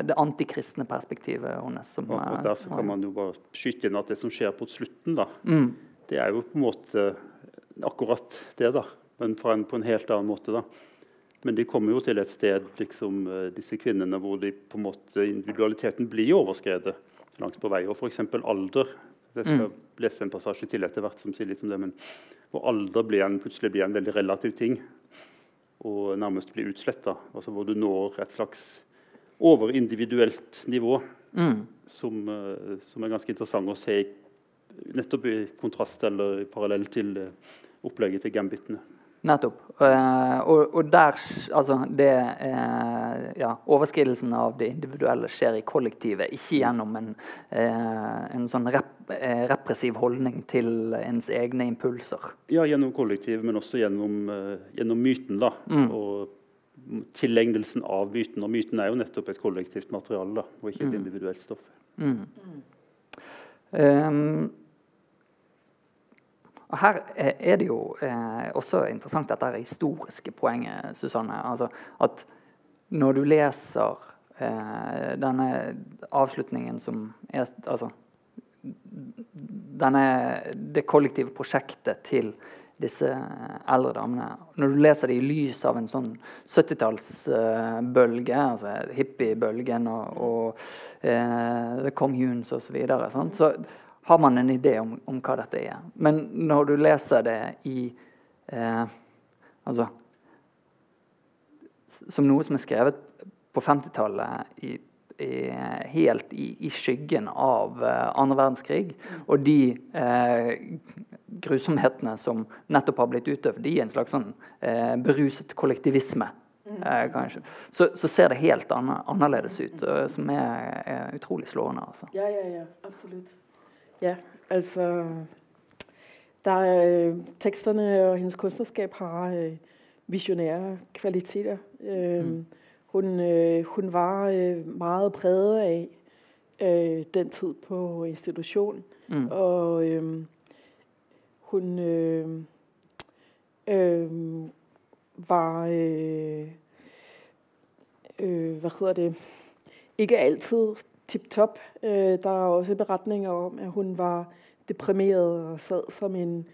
det antikristne perspektivet hennes. Som, og der så kan man jo bare skyte inn at det som skjer på slutten, da, mm. det er jo på en måte akkurat det, da. Men en, på en helt annen måte, da. Men de kommer jo til et sted, liksom, disse kvinnene, hvor de måte, individualiteten blir overskredet langt på vei. Og f.eks. alder jeg skal mm. lese en passasje til etter hvert som sier litt om det. Men hvor alder blir en, plutselig blir en veldig relativ ting og nærmest blir utsletta. Altså hvor du når et slags overindividuelt nivå mm. som, uh, som, er ganske interessant å se nettopp i kontrast eller i parallell til uh, opplegget til gambitene. Nettopp. Uh, og, og, der Altså, det uh, Ja, overskridelsen av det individuelle skjer i kollektivet, ikke gjennom en, uh, en sånn rep, repressiv holdning til ens egne impulser. Ja, gjennom kollektivet, men også gjennom, gjennom myten, da. Mm. Og tilegnelsen av myten. Og myten er jo nettopp et kollektivt materiale, da, og ikke et Mm. individuelt stoff. Mm. Um, og her er er det jo eh, også interessant dette historiske poenget, Susanne. Altså at når du leser eh, denne avslutningen som er Altså denne, det kollektive prosjektet til disse eldre damene. Når du leser det i lys av en sånn 70-tallsbølge, uh, altså hippiebølgen og, og uh, The Communes osv., så, videre, så har man en idé om, om, hva dette er. Men når du leser det i eh, Altså Som noe som er skrevet på 50-tallet i i, helt i, i, skyggen av uh, andre verdenskrig. Og de eh, grusomhetene som nettopp har blitt utøvd i en slags sånn eh, beruset kollektivisme. Eh, Så, så, ser det helt annerledes ut, som er, er, utrolig slående. Altså. Ja, ja, ja. Absolutt. Ja, altså der, Teksterne og hennes kunstnerskap har visjonære kvaliteter. Mm. Hun, øh, hun, var øh, meget præget av øh, den tid på institution. Mm. Og hun var Hva heter det ikke altid tip-top. der er også beretninger om, at hun var deprimeret og sad som en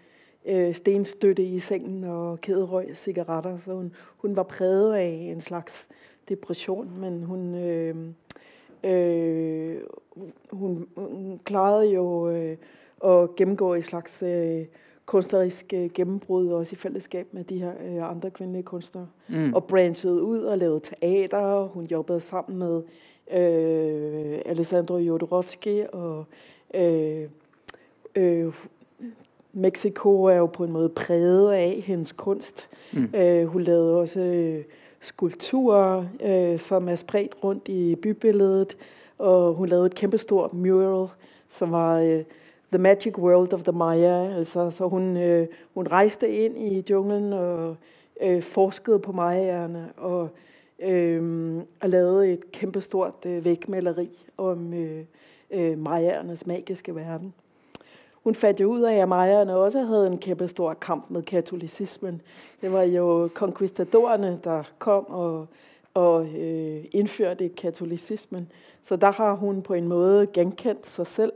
stenstøtte i sengen og kæderøg cigaretter. Så hun, hun var præget av en slags depression, men hun, øh, øh, hun, hun klarede jo øh, at gennemgå et slags øh, kunstnerisk gjennombrudd også i fællesskab med de her øh, andre kvinnelige kunstnere. Mm. Og branchet ut og lavede teater. Hun jobbede sammen med øh, Alessandro Jodorowsky og øh, øh, Mexico er jo på en måde præget af hendes kunst. Mm. Øh, hun lavede også øh, skulpturer, øh, som er spredt rundt i bybilledet. Og hun lavede et kæmpestort mural, som var øh, The Magic World of the Maya. Altså, så hun, øh, hun rejste ind i junglen og øh, forskede på mayaerne og, øh, og lavede et kæmpestort øh, vægmaleri om øh, øh, mayaernes magiske verden. Hun fandt jo ud af, at majerne også havde en kæmpe stor kamp med katolicismen. Det var jo konkvistadorerne, der kom og, og øh, indførte katolicismen. Så der har hun på en måde genkendt sig selv,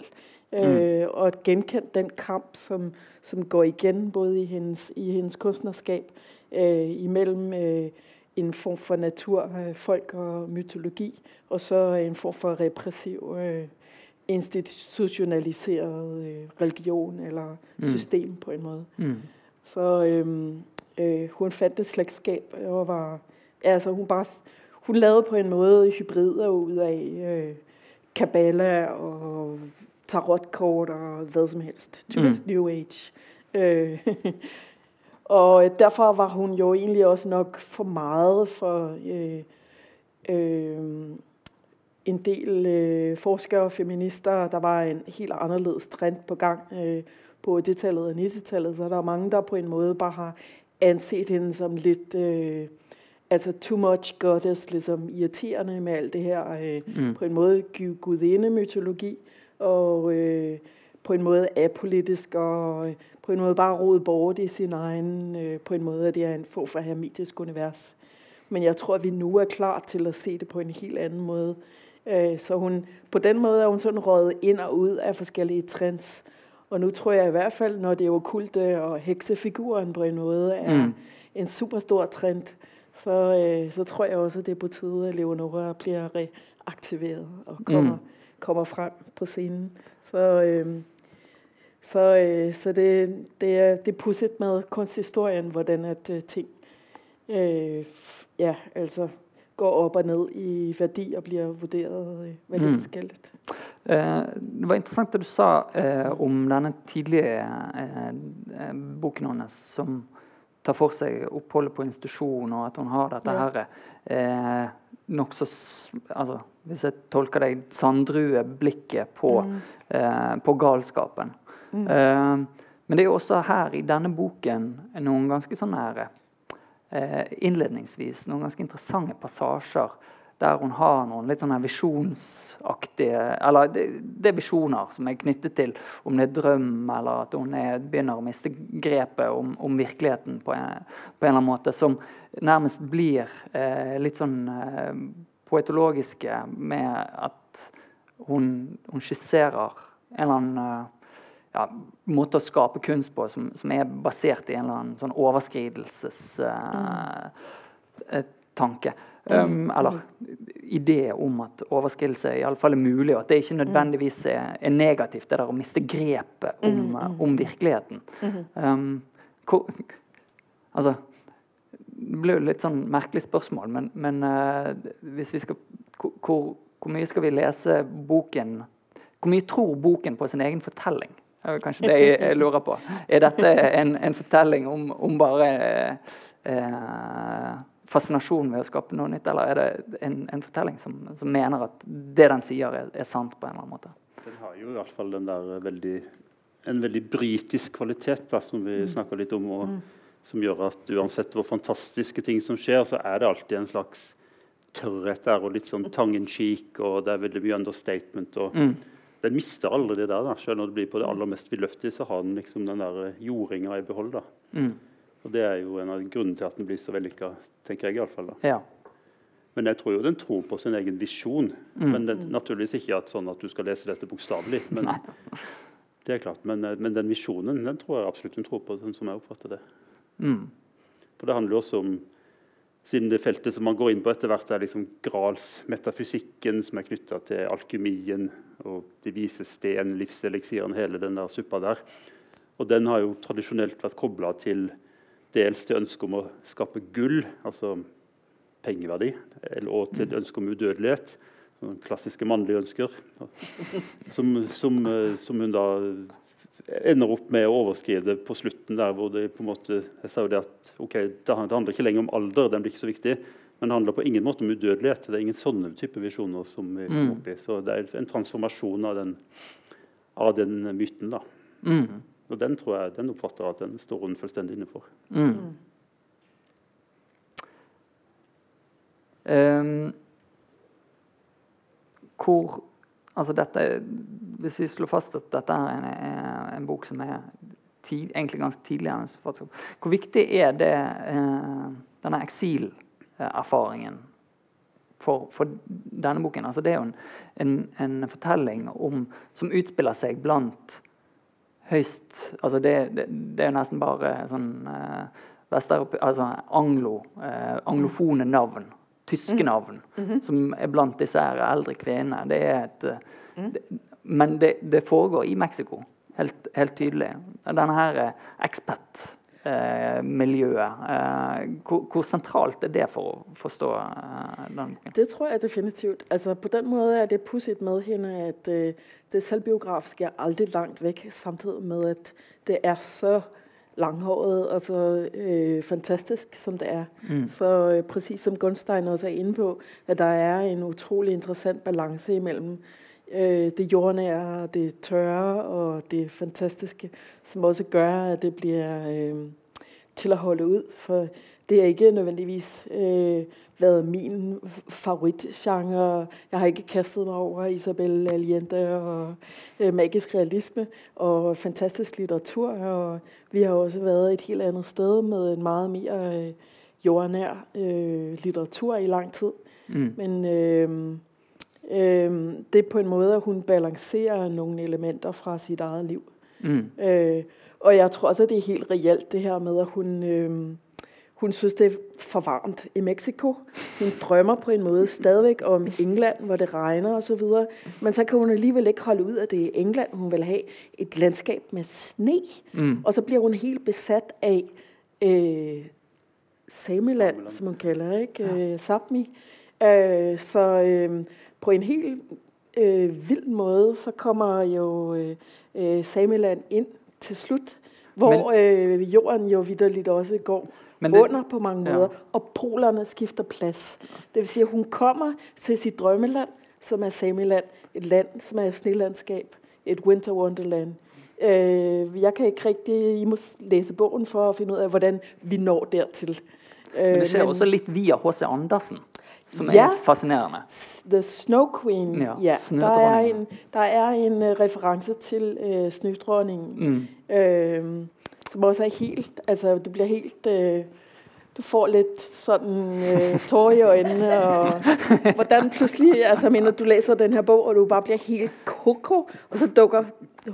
øh, mm. og genkendt den kamp, som, som går igen både i hendes, i hendes kunstnerskab, øh, imellem øh, en form for natur, øh, folk og mytologi, og så en form for repressiv øh, institutionaliseret øh, religion eller mm. system på en måte. Mm. Så øhm, øh, hun fant et slægtskab og var, altså hun bare, hun lavede på en måte hybrider ud af øh, Kabbala og tarotkort og hvad som helst. Typisk mm. New Age. Øh, og derfor var hun jo egentlig også nok for meget for øh, øh, en del øh, forskere og feminister. Der var en helt anderledes trend på gang øh, på det tallet og 90-tallet, så der er mange, der på en måde bare har anset hende som lidt øh, altså too much goddess, ligesom irriterende med alt det her øh, mm. på en måde gudinde mytologi og øh, på en måde apolitisk og øh, på en måde bare rodet bort i sin egen, øh, på en måde, at det er en form for hermetisk univers. Men jeg tror, at vi nu er klar til at se det på en helt anden måde. Øh, så hun, på den måde er hun sådan røget ind og ud af forskellige trends. Og nu tror jeg i hvert fald, når det er okulte og heksefiguren på en måde er mm. en super stor trend, så, øh, så tror jeg også, at det er på tide, at Leonora bliver reaktiveret og kommer, mm. kommer frem på scenen. Så, øh, så, øh, så det, det, er, det er pudset med kunsthistorien, hvordan at uh, ting øh, ja, altså går opp og ned i verdi og blir vurderet veldig mm. forskjellig. Eh, det var interessant det du sa eh, om denne tidlige eh, boken hennes som tar for seg oppholdet på institusjon, og at hun har dette ja. her eh, nokså altså, Hvis jeg tolker deg sandrue blikket på, mm. på galskapen. Mm. Eh, men det er også her i denne boken noen ganske sånn her, eh, innledningsvis noen ganske interessante passasjer der hun har noen litt sånne visjonsaktige Eller det, det, er visjoner som er knyttet til om det er drøm, eller at hun er, begynner å miste grepet om, om virkeligheten på en, på en, eller annen måte, som nærmest blir eh, litt sånn eh, poetologiske med at hun, hun, skisserer en eller annen eh, ja, måte å skape kunst på som, som, er basert i en eller annen sånn overskridelsestanke. Eh, mm. Um, eller idé om at overskridelse i alle fall er mulig, og at det ikke nødvendigvis er, er negativt, det der å miste grepet om, mm, mm. om virkeligheten. Um, hvor, altså Det blir jo litt sånn merkelig spørsmål, men, men uh, hvis vi skal hvor, hvor, mye skal vi lese boken Hvor mye tror boken på sin egen fortelling? Det er kanskje det jeg lurer på. Er dette en, en fortelling om, om bare eh, fascinasjon ved å skape noe nytt, eller er det en, en fortelling som, som, mener at det den sier, er, er, sant på en eller annen måte? Den har jo i hvert fall den der veldig, en veldig britisk kvalitet da, som vi mm. snakka litt om, og mm. som gjør at uansett hvor fantastiske ting som skjer, så er det alltid en slags tørrhet der, og litt sånn tongue in cheek, og det er veldig mye understatement. og mm. Den mister aldri det der. da, Selv når det blir på det aller mest vidløftige, så har den liksom den der jordinga i behold. da. Mm. Og Det er jo en av grunnene til at den blir så vellykka, tenker jeg iallfall. Ja. Men jeg tror jo den tror på sin egen visjon. Mm. Men det, naturligvis ikke at, sånn at du skal lese dette bokstavelig. Men, det er klart. Men, men, den visjonen den tror jeg absolutt hun tror på, sånn som jeg oppfatter det. Mm. For det handler jo også om siden det feltet som man går inn på etter hvert, er liksom Grals-metafysikken, som er knytta til alkymien og de vise sten, livseliksiren, hele den der suppa der. Og den har jo tradisjonelt vært kobla til dels til ønsket om å skape gull, altså pengeverdi, og til ønsket ønske om udødelighet. Sånne klassiske mannlige ønsker. Som, som, som, hun da ender opp med å overskride på slutten. der hvor det på en måte, jeg sa jo Det at okay, det handler ikke lenger om alder, den blir ikke så viktig. Men det handler på ingen måte om udødelighet. Det er ingen sånne type visjoner. som vi kommer opp i. Så det er en transformasjon av den, av den myten. da. Mm. Og den tror jeg, den oppfatter at den står hun fullstendig inne for. Mm. Um, hvor altså dette, Hvis vi slår fast at dette er en, en bok som er tid, egentlig ganske tidlig Hvor viktig er det, uh, denne eksilerfaringen for, for, denne boken? Altså det er jo en, en, en fortelling om, som utspiller seg blant høyst altså det, det, det, er nesten bare sånn eh, altså anglo, eh, anglofone navn. Tyske mm. navn. Mm -hmm. Som er blant disse her eldre kvinnene. Det er et, eh, mm. det, men det, det, foregår i Mexico. Helt, tydelig. Denne her ekspertmiljøet, Eh, miljøet. Eh, hvor, hvor, sentralt er det for å forstå eh, den boken? Det tror jeg definitivt. Altså, på den måten er det pussig med henne at det selvbiografiske er aldri langt vekk, samtidig med at det er så langhåret, altså øh, fantastisk som det er. Mm. Så øh, som Gunstein også er inne på, at der er en utrolig interessant balanse imellom øh, det jordnære, det tørre og det fantastiske, som også gør, at det blir øh, til å holde ut. For det har ikke nødvendigvis øh, været min favorittsjanger. Jeg har ikke kastet meg over Isabel Allende og øh, magisk realisme og fantastisk litteratur. Og vi har også vært et helt annet sted med en mere øh, jordnær øh, litteratur i lang tid. Mm. Men øh, øh, det er på en måte at hun balancerer noen elementer fra sitt eget liv. Mm. Øh, og jeg tror også, at det er helt reelt det her med, at hun... Øh, hun synes, det er for varmt i Mexico. Hun drømmer på en måte stadigvæk om England, hvor det regner og så videre. Men så kan hun alligevel ikke holde ut at det er England. Hun vil ha. et landskab med sne. Mm. Og så blir hun helt besatt av øh, Sameland, som hun kalder det. Ja. Sápmi. Sapmi. Øh, så øh, på en helt øh, vild måde, så kommer jo øh, Sameland ind til slut, hvor Men, øh, jorden jo vidderligt også går men det, under på mange måder, ja. og polerne skifter plads. Det vil sige, at hun kommer til sit drømmeland, som er Sameland, et land, som er snelandskab, et winter wonderland. Øh, jeg kan ikke rigtig, I må læse bogen for at finde ud af, hvordan vi når dertil. Men det skjer men- også litt via H.C. Andersen, som Ja. er fascinerende. S- The Snow Queen. Ja, Ja, der er en, der er en øh, reference til uh, Snødronningen, Mm. Uh, som også er helt Altså, du blir helt øh, Du får litt sånn uh, tårer i øynene. og hvordan pludselig, altså jeg mener, du læser den her bog, og du bare blir helt koko, og så dukker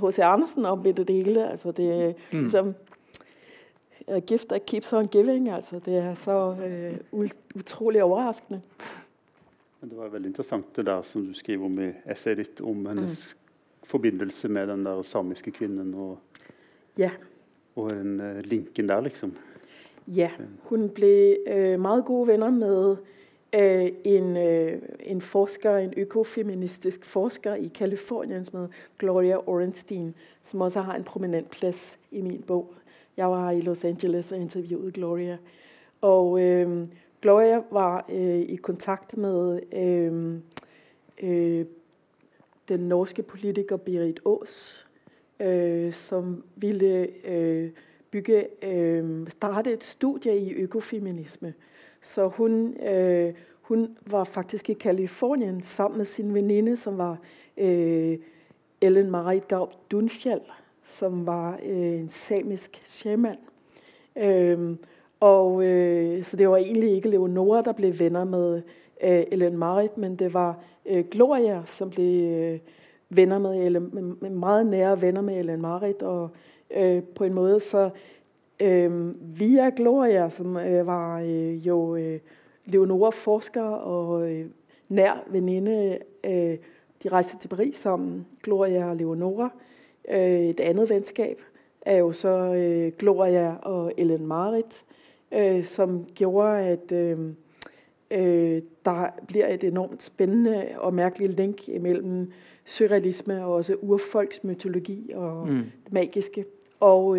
H.C. Andersen opp i det hele. Altså det Mm. ligesom a gift that keeps on giving, altså det er så uh, utrolig overraskende. Men Det var veldig interessant det der som du skriver om i essayet ditt, om hennes forbindelse med den der samiske kvinnen, og, Ja. og den uh, linken der, liksom. Ja, hun ble uh, meget gode venner med uh, en, øh, en forsker, en økofeministisk forsker i Kalifornien, som heter Gloria Orenstein, som også har en prominent plass i min bog. Jeg var i Los Angeles og intervjuet Gloria. Og øh, Gloria var øh, i kontakt med øh, den norske politiker Berit Aas, øh, som ville øh, bygge, starte et studie i økofeminisme. Så hun, øh, hun var faktisk i Kalifornien sammen med sin veninde, som var Ellen Marit Gaub Dunfjell, som var øh, en samisk shaman. Øhm, og øh, så det var egentlig ikke Leonora, der ble venner med øh, Ellen Marit, men det var Gloria, som ble venner med, Ellen, meget nære venner med Ellen Marit, og på en måte så via Gloria, som var jo Leonora forsker og nær veninde, de rejste til Paris sammen, Gloria og Leonora. Øh, et andet venskap er jo så øh, Gloria og Ellen Marit, øh, som gjorde, at der blir et enormt spennende og merkelig link mellom surrealisme og også urfolksmytologi og Mm. det magiske, og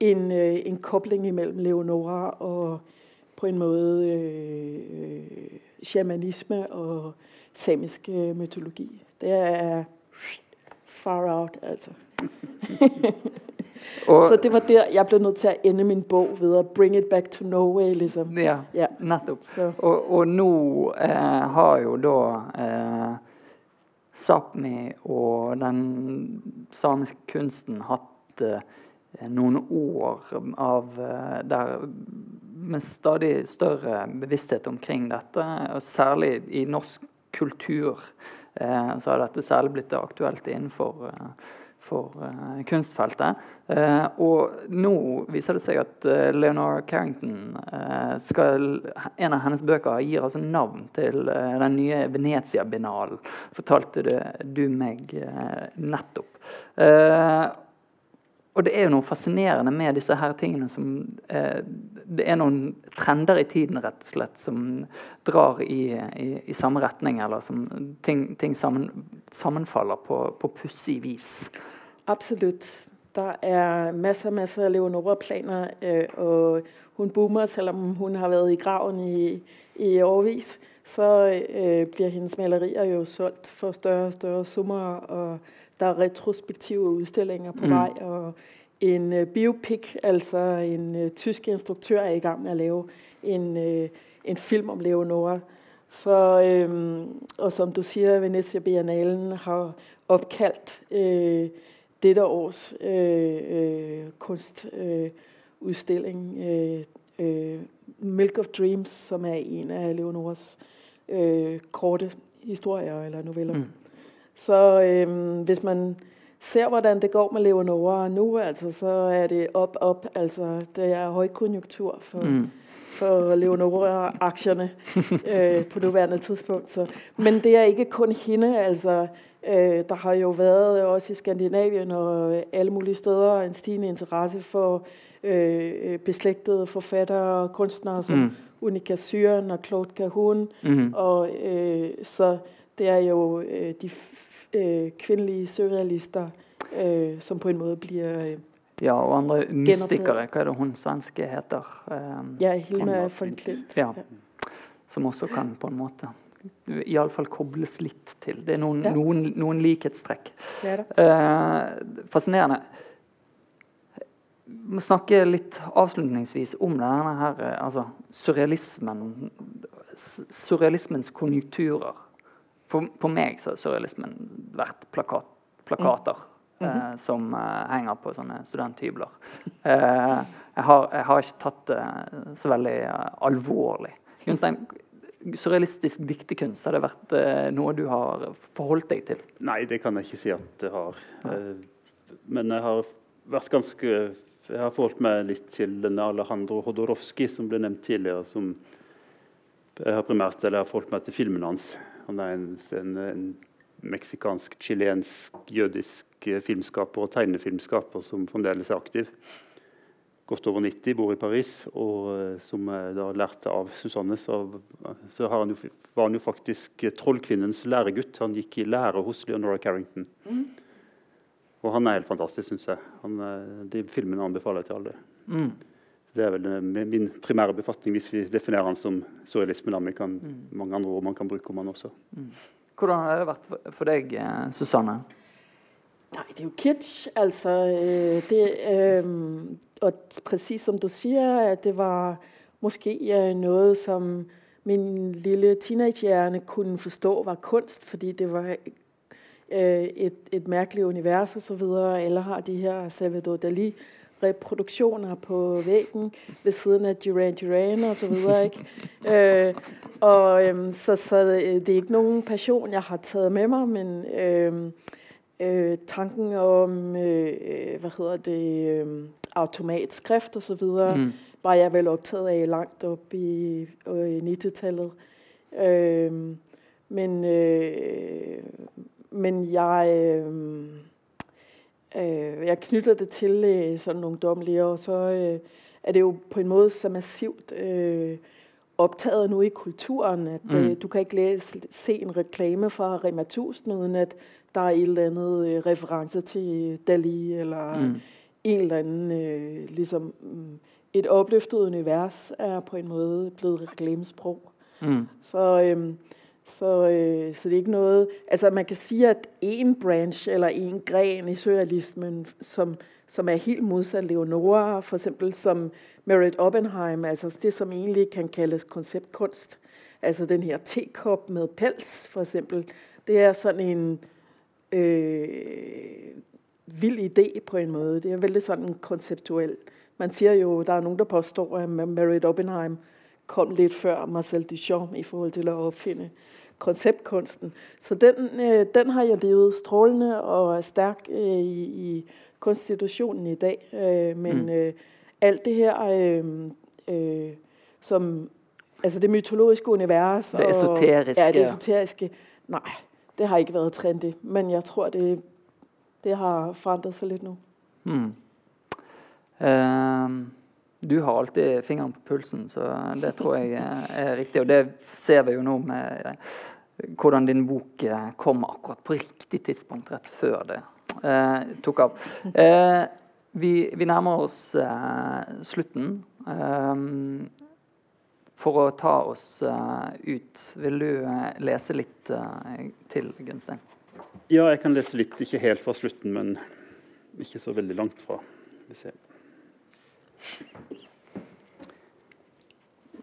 en, en kobling mellom Leonora og på en måte øh, shamanisme og samisk mytologi. Det er far out, altså. Og, Så det var der, jeg ble nødt til å ende min bog ved å bring it back to Norway, liksom. ja, Ja. nettopp. Og, og nå eh, har jo da eh, Sápmi og den samiske kunsten hatt eh, noen år av eh, der med stadig større bevissthet omkring dette, og særlig i norsk kultur så har dette særlig blitt aktuelt innenfor eh, for eh, kunstfeltet. Eh, og nå viser det seg at Leonora Carrington eh, skal, En av hennes bøker gir altså navn til eh, den nye Venezia-binalen, fortalte du meg eh, nettopp. Og det er jo noe fascinerende med disse her tingene som eh, Det er noen trender i tiden rett og slett som drar i, i, i samme retning, eller som ting, ting sammen, sammenfaller på, på pussig vis. Absolutt. Der er masser af Leonora-planer, øh, og hun boomer, selv om hun har vært i graven i, i årevis. så øh, blir hennes malerier jo solgt for større og større summer, og der er retrospektive udstillinger på Mm. mm. og en uh, biopic, altså en uh, tysk instruktør er i gang med å lave en, uh, en film om Leonora. Så, um, og som du sier, Venezia Biennalen har oppkalt uh, dette års øh, Milk of Dreams, som er en av Leonoras korte historier eller noveller. Mm. Så øh, hvis man ser, hvordan det går med Leonora nå, altså, så er det opp, opp. Altså, det er høykonjunktur for, mm. For Leonora-aksjene øh, på nåværende tidspunkt. Så. Men det er ikke kun hende. Altså, øh, der har jo været også i Skandinavien og alle mulige steder en stigende interesse for øh, beslægtede forfattere og kunstnere som Mm. Unika Syren og Claude Cahun. Mm. Og øh, så det er jo øh, de øh, kvinnelige surrealister, øh, som på en måte blir Øh, Ja, og andre mystikere. Hva er det hun svenske heter? Eh, ja, Hilma Anna. Ja. Som også kan på en måte iallfall kobles litt til. Det er noen, Ja. noen, noen likhetstrekk. Det der. Eh, fascinerende. må snakke litt avslutningsvis om denne her, eh, altså, surrealismen, surrealismens konjunkturer. For, på meg så har surrealismen vært plakat, plakater mm. eh, mhm. som eh, henger på sånne studenthybler. Eh, jeg, har, jeg, har, ikke tatt det så veldig uh, alvorlig. Gunstein, surrealistisk diktekunst, har det vært uh, noe du har forholdt deg til? Nei, det kan jeg ikke si at det har. Men jeg har vært ganske Jeg har forholdt meg litt til denne Alejandro Hodorovskij, som ble nevnt tidligere. som jeg har primært eller jeg har forholdt meg til filmene hans. Han er en, en, en meksikansk, chilensk, jødisk filmskaper og tegnefilmskaper som fremdeles er aktiv godt over 90, bor i Paris, og som som da lærte av Susanne, så, så han jo, var han jo faktisk trollkvinnens læregutt. Han gikk i lære hos Leonora Carrington. Mm. Og han er helt fantastisk, syns jeg. Han, eh, de filmene anbefaler jeg til alle. Mm. Det er vel eh, min primære befatning hvis vi definerer den som surrealisme. Da. Kan, mm. Mange andre ord man kan bruke om den også. Mm. Hvordan har det vært for deg, Susanne? Nei, det er jo kitsch. Altså, øh, det, øh, og præcis som du sier, at det var måske noe som min lille teenagehjerne kunne forstå var kunst, fordi det var øh, et, et merkelig univers osv. Eller har de her Salvador Dali reproduktioner på væggen ved siden av Duran Duran og så videre. Øh, og øh, så, så øh, det er ikke noen passion, jeg har taget med meg, men øh, tanken om øh, hvad hedder det, øh, automatskrift og så videre, mm. var jeg vel opptatt av langt opp i, øh, i 90-tallet. Øh, men, men jeg, øh, øh, jeg knytter det til øh, sådan ungdomlige, og så øh, er det jo på en måde så massivt øh, optaget nu i kulturen, at mm. øh, du kan ikke læse, se en reklame fra Rema 1000, uden at der er et eller andet øh, reference til Dali, eller mm. en eller anden, øh, ligesom mm, et opløftet univers er på en måde blevet reklamesprog. Mm. Så, øh, så, øh, så det er ikke noget, altså man kan sige, at en branch eller en gren i surrealismen, som, som er helt modsat Leonora, for eksempel som Merritt Oppenheim, altså det som egentlig kan kaldes konceptkunst, altså den her tekop med pels for eksempel, det er sådan en øh, vild idé på en måde. Det er veldig sådan konceptuel. Man siger jo, der er nogen, der påstår, at Merit Oppenheim kom lidt før Marcel Duchamp i forhold til at opfinde konceptkunsten. Så den, øh, den har jeg levet strålende og er stærk øh, i, i konstitutionen i dag. Øh, men mm. øh, alt det her, øh, øh, som altså det mytologiske univers. Det esoteriske. Ja, det esoteriske. Nej, det har ikke været trendy, men jeg tror, det, det har forandret seg litt nå. Mm. Uh, du har alltid fingeren på pulsen, så det tror jeg er riktig. Og det ser vi jo nå med eh, hvordan din bok eh, kom akkurat på riktig tidspunkt, rett før det eh, tok av. Eh, vi, vi, nærmer oss slutten. Um, for å ta oss ut, vil du lese litt til, Gunstein? Ja, jeg kan lese litt. Ikke helt fra slutten, men ikke så veldig langt fra.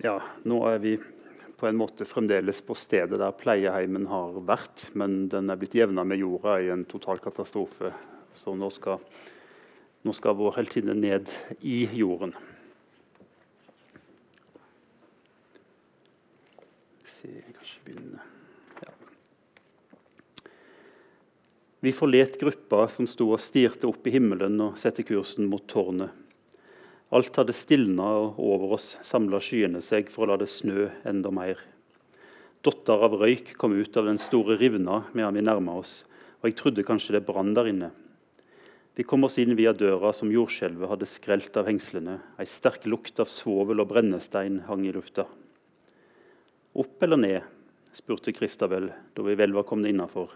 Ja, nå er vi på en måte fremdeles på stedet der pleieheimen har vært, men den er blitt jevna med jorda i en total katastrofe. Så nå skal, nå skal vår heltinne ned i jorden. Vi forlet gruppa som sto og stirte opp i himmelen og sette kursen mot tårnet. Alt hadde stilna, over oss samla skyene seg for å la det snø enda mer. Dotter av røyk kom ut av den store rivna medan vi nærma oss, og jeg trodde kanskje det brann der inne. Vi kom oss inn via døra som jordskjelvet hadde skrelt av hengslene. Ei sterk lukt av svovel og brennestein hang i lufta. Opp eller ned? spurte Kristabel da vi vel var kommet innafor.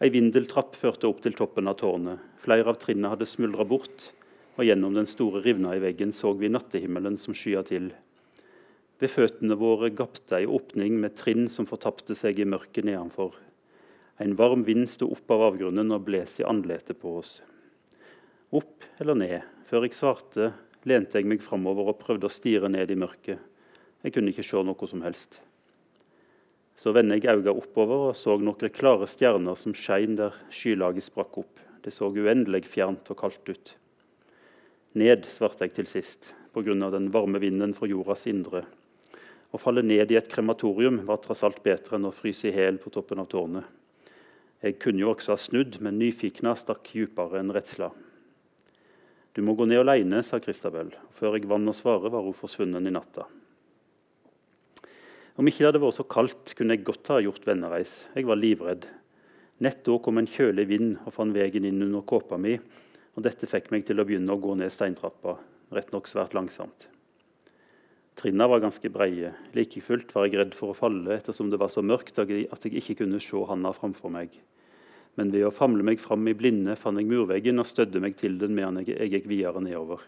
Ei vindeltrapp førte opp til toppen av tårnet. Flere av trinnene hadde smuldra bort, og gjennom den store rivna i veggen så vi nattehimmelen som skya til. Ved føttene våre gapte ei åpning med trinn som fortapte seg i mørket nedenfor. En varm vind sto opp av avgrunnen og bles i andletet på oss. Opp eller ned, Før jeg svarte, lente jeg meg framover og prøvde å stirre ned i mørket. Jeg kunne ikke se noe som helst. Så vendte jeg øynene oppover og så noen klare stjerner som skein der skylaget sprakk opp. Det så uendelig fjernt og kaldt ut. Ned, svarte jeg til sist, pga. den varme vinden fra jordas indre. Å falle ned i et krematorium var tross alt bedre enn å fryse i hjel på toppen av tårnet. Jeg kunne jo også ha snudd, men nyfikna stakk dypere enn redsla. Du må gå ned aleine, sa Christabel. Før jeg vant å svare, var hun forsvunnet i natta. Om ikke det hadde vært så kaldt, kunne jeg godt ha gjort vennereis. Jeg var livredd. Nett da kom en kjølig vind og fant veien inn under kåpa mi, og dette fikk meg til å begynne å gå ned steintrappa, rett nok svært langsomt. Trinna var ganske breie. Like fullt var jeg redd for å falle ettersom det var så mørkt at jeg ikke kunne se handa framfor meg. Men ved å famle meg fram i blinde fant jeg murveggen og stødde meg til den medan jeg gikk videre nedover.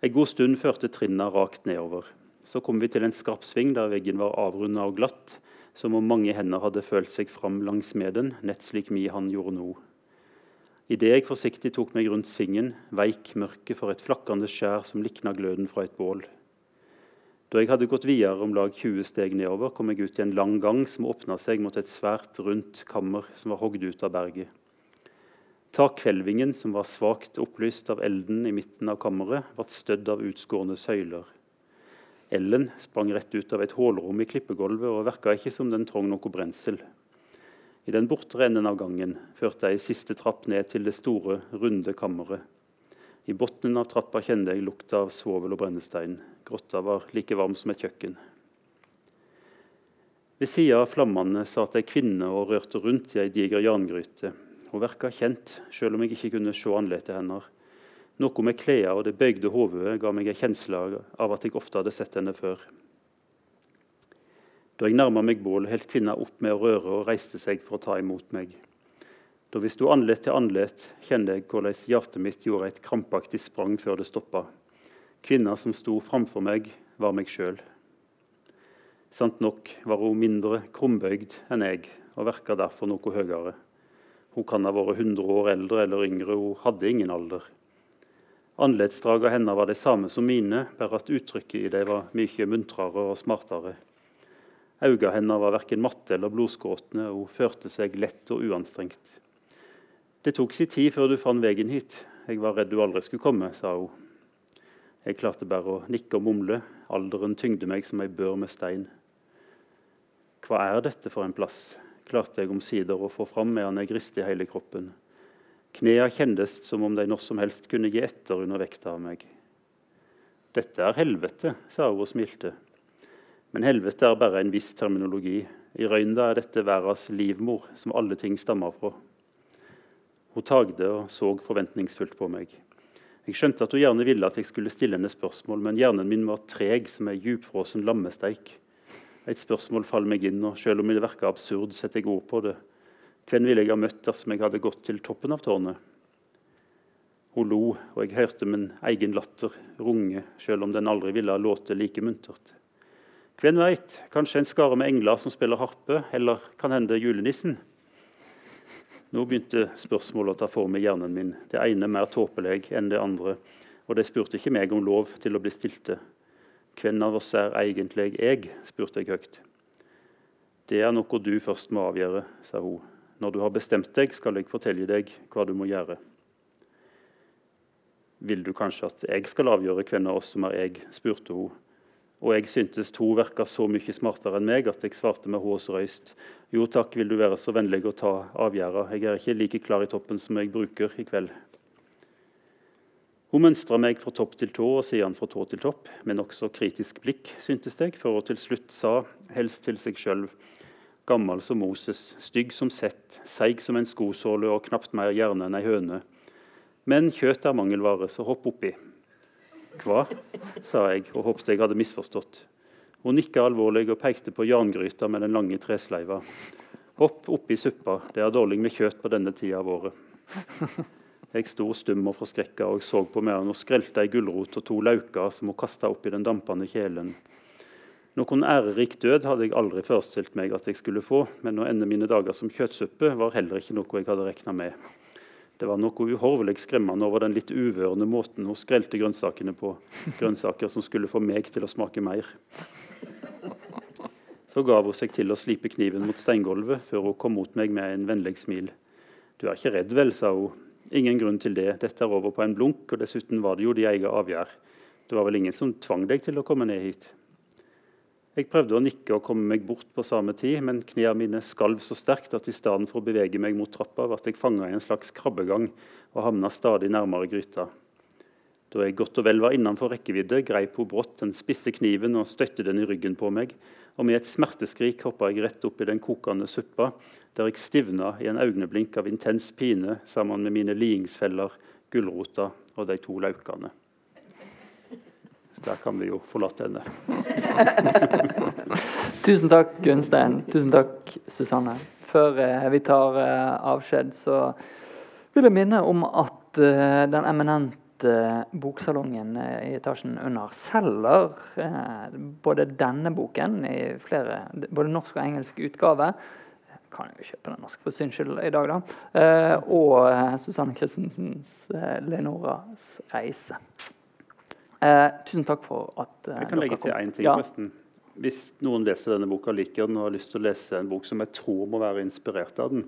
En god stund førte trinna rakt nedover. Så kom vi til en skarp sving der veggen var avrunda og glatt, som om mange hender hadde følt seg fram langs med den, nett slik mi han gjorde nå. Idet jeg forsiktig tok meg rundt svingen, veik mørket for et flakkende skjær som likna gløden fra et bål. Da jeg hadde gått videre om lag 20 steg nedover, kom jeg ut i en lang gang som åpna seg mot et svært, rundt kammer som var hogd ut av berget. Takhvelvingen, som var svakt opplyst av elden i midten av kammeret, ble stødd av utskårne søyler. Ellen sprang rett ut av et hullrom i klippegulvet og virka ikke som den trong noe brensel. I den bortre enden av gangen førte ei siste trapp ned til det store, runde kammeret. I bunnen av trappa kjente jeg lukta av svovel og brennestein. Grotta var like varm som et kjøkken. Ved sida av flammene satt ei kvinne og rørte rundt i ei diger jerngryte. Hun virka kjent, sjøl om jeg ikke kunne se ansiktet hennes. Noe med klærne og det bøygde hodet ga meg en kjensle av at jeg ofte hadde sett henne før. Da jeg nærma meg bålet, holdt kvinna opp med å røre og reiste seg for å ta imot meg. Da vi sto andlet til andlet, kjente jeg hvordan hjertet mitt gjorde et krampaktig sprang før det stoppa. Kvinna som sto framfor meg, var meg sjøl. Sant nok var hun mindre krumbøyd enn jeg, og virka derfor noe høyere. Hun kan ha vært 100 år eldre eller yngre, hun hadde ingen alder. Anletsdragene hennes var de samme som mine, bare at uttrykket i dem var mye muntrere og smartere. Øynene hennes var verken matte eller blodskråtne, og hun førte seg lett og uanstrengt. Det tok si tid før du fant veien hit. Jeg var redd du aldri skulle komme, sa hun. Jeg klarte bare å nikke og mumle. Alderen tyngde meg som ei bør med stein. Hva er dette for en plass? klarte jeg omsider å få fram medan jeg ristet hele kroppen. Knea kjendes som om de når som helst kunne gi etter under vekta av meg. Dette er helvete, sa hun og smilte. Men helvete er bare en viss terminologi. I Røynda er dette verdens livmor, som alle ting stammer fra. Hun tagde og så forventningsfullt på meg. Jeg skjønte at hun gjerne ville at jeg skulle stille henne spørsmål, men hjernen min var treg som ei djupfrosen lammesteik. Et spørsmål faller meg inn, og selv om det virker absurd, setter jeg ord på det. Hvem ville jeg ha møtt dersom jeg hadde gått til toppen av tårnet? Hun lo, og jeg hørte min egen latter runge, selv om den aldri ville ha låtet like muntert. Hvem veit, kanskje en skare med engler som spiller harpe, eller kan hende julenissen? Nå begynte spørsmålet å ta form i hjernen min, det ene mer tåpelig enn det andre, og de spurte ikke meg om lov til å bli stilte. Hvem av oss er egentlig jeg? spurte jeg høyt. Det er noe du først må avgjøre, sa hun når du har bestemt deg, skal jeg fortelle deg hva du må gjøre. Vil du kanskje at jeg skal avgjøre hvem av oss som er jeg? spurte hun. Og jeg syntes to virka så mye smartere enn meg at jeg svarte med hås røyst. Jo takk, vil du være så vennlig å ta avgjerda, Jeg er ikke like klar i toppen som jeg bruker i kveld. Hun mønstra meg fra topp til tå og siden fra tå til topp, med nokså kritisk blikk, syntes jeg, før hun til slutt sa, helst til seg sjøl gammel som Moses, stygg som Sett, seig som en skosåle og knapt mer hjerne enn ei høne. Men kjøtt er mangelvare, så hopp oppi. Hva? sa jeg og håpte jeg hadde misforstått. Hun nikka alvorlig og pekte på jerngryta med den lange tresleiva. Hopp oppi suppa, det er dårlig med kjøtt på denne tida av året. Jeg sto stum og forskrekka og så på medan hun skrelte ei gulrot og to lauker som hun kasta oppi den dampende kjelen. Noen ærerik død hadde jeg aldri forestilt meg at jeg skulle få, men å ende mine dager som kjøttsuppe var heller ikke noe jeg hadde regna med. Det var noe uhorvelig skremmende over den litt uvørende måten hun skrelte grønnsakene på. Grønnsaker som skulle få meg til å smake mer. Så gav hun seg til å slipe kniven mot steingulvet før hun kom mot meg med en vennlig smil. 'Du er ikke redd vel', sa hun. 'Ingen grunn til det. Dette er over på en blunk, og dessuten var det jo de egen avgjerd. Det var vel ingen som tvang deg til å komme ned hit.' Jeg prøvde å nikke og komme meg bort på samme tid, men knærne mine skalv så sterkt at i stedet for å bevege meg mot trappa, ble jeg fanga i en slags krabbegang og havna stadig nærmere gryta. Da jeg godt og vel var innenfor rekkevidde, greip hun brått den spisse kniven og støtte den i ryggen på meg, og med et smerteskrik hoppa jeg rett opp i den kokende suppa, der jeg stivna i en øyeblink av intens pine sammen med mine liingsfeller, gulrota og de to laukene. Der kan vi jo forlate henne. Tusen takk, Gunstein. Tusen takk, Susanne. Før eh, vi tar eh, avskjed, så vil jeg minne om at eh, den eminente boksalongen i etasjen under selger både denne boken i flere, både norsk og engelsk utgave kan jo kjøpe den norsk for syns skyld i dag, da. og Susanne Christensens 'Lenoras reise'. Eh, tusen takk for at eh, Jeg kan legge til én ting. Ja. Hvis noen leser denne boka liker den og har lyst til å lese en bok som jeg tror må være inspirert av den,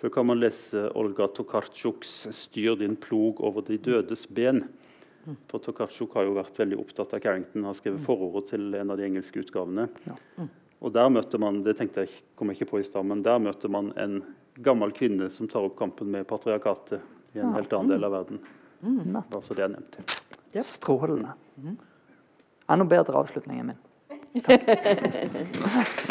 så kan man lese Olga Tokarczuks 'Styr din plog over de dødes ben'. For Tokarczuk har jo vært veldig opptatt av Carrington har skrevet forordet til en av de engelske utgavene. Ja. Mm. Og der møter man det tenkte jeg kom jeg ikke på i sted, men der møter man en gammel kvinne som tar opp kampen med patriarkatet i en helt annen del av verden. Mm. så det jeg nevnte. Yep. Strålende. Enda bedre avslutning enn min. Takk.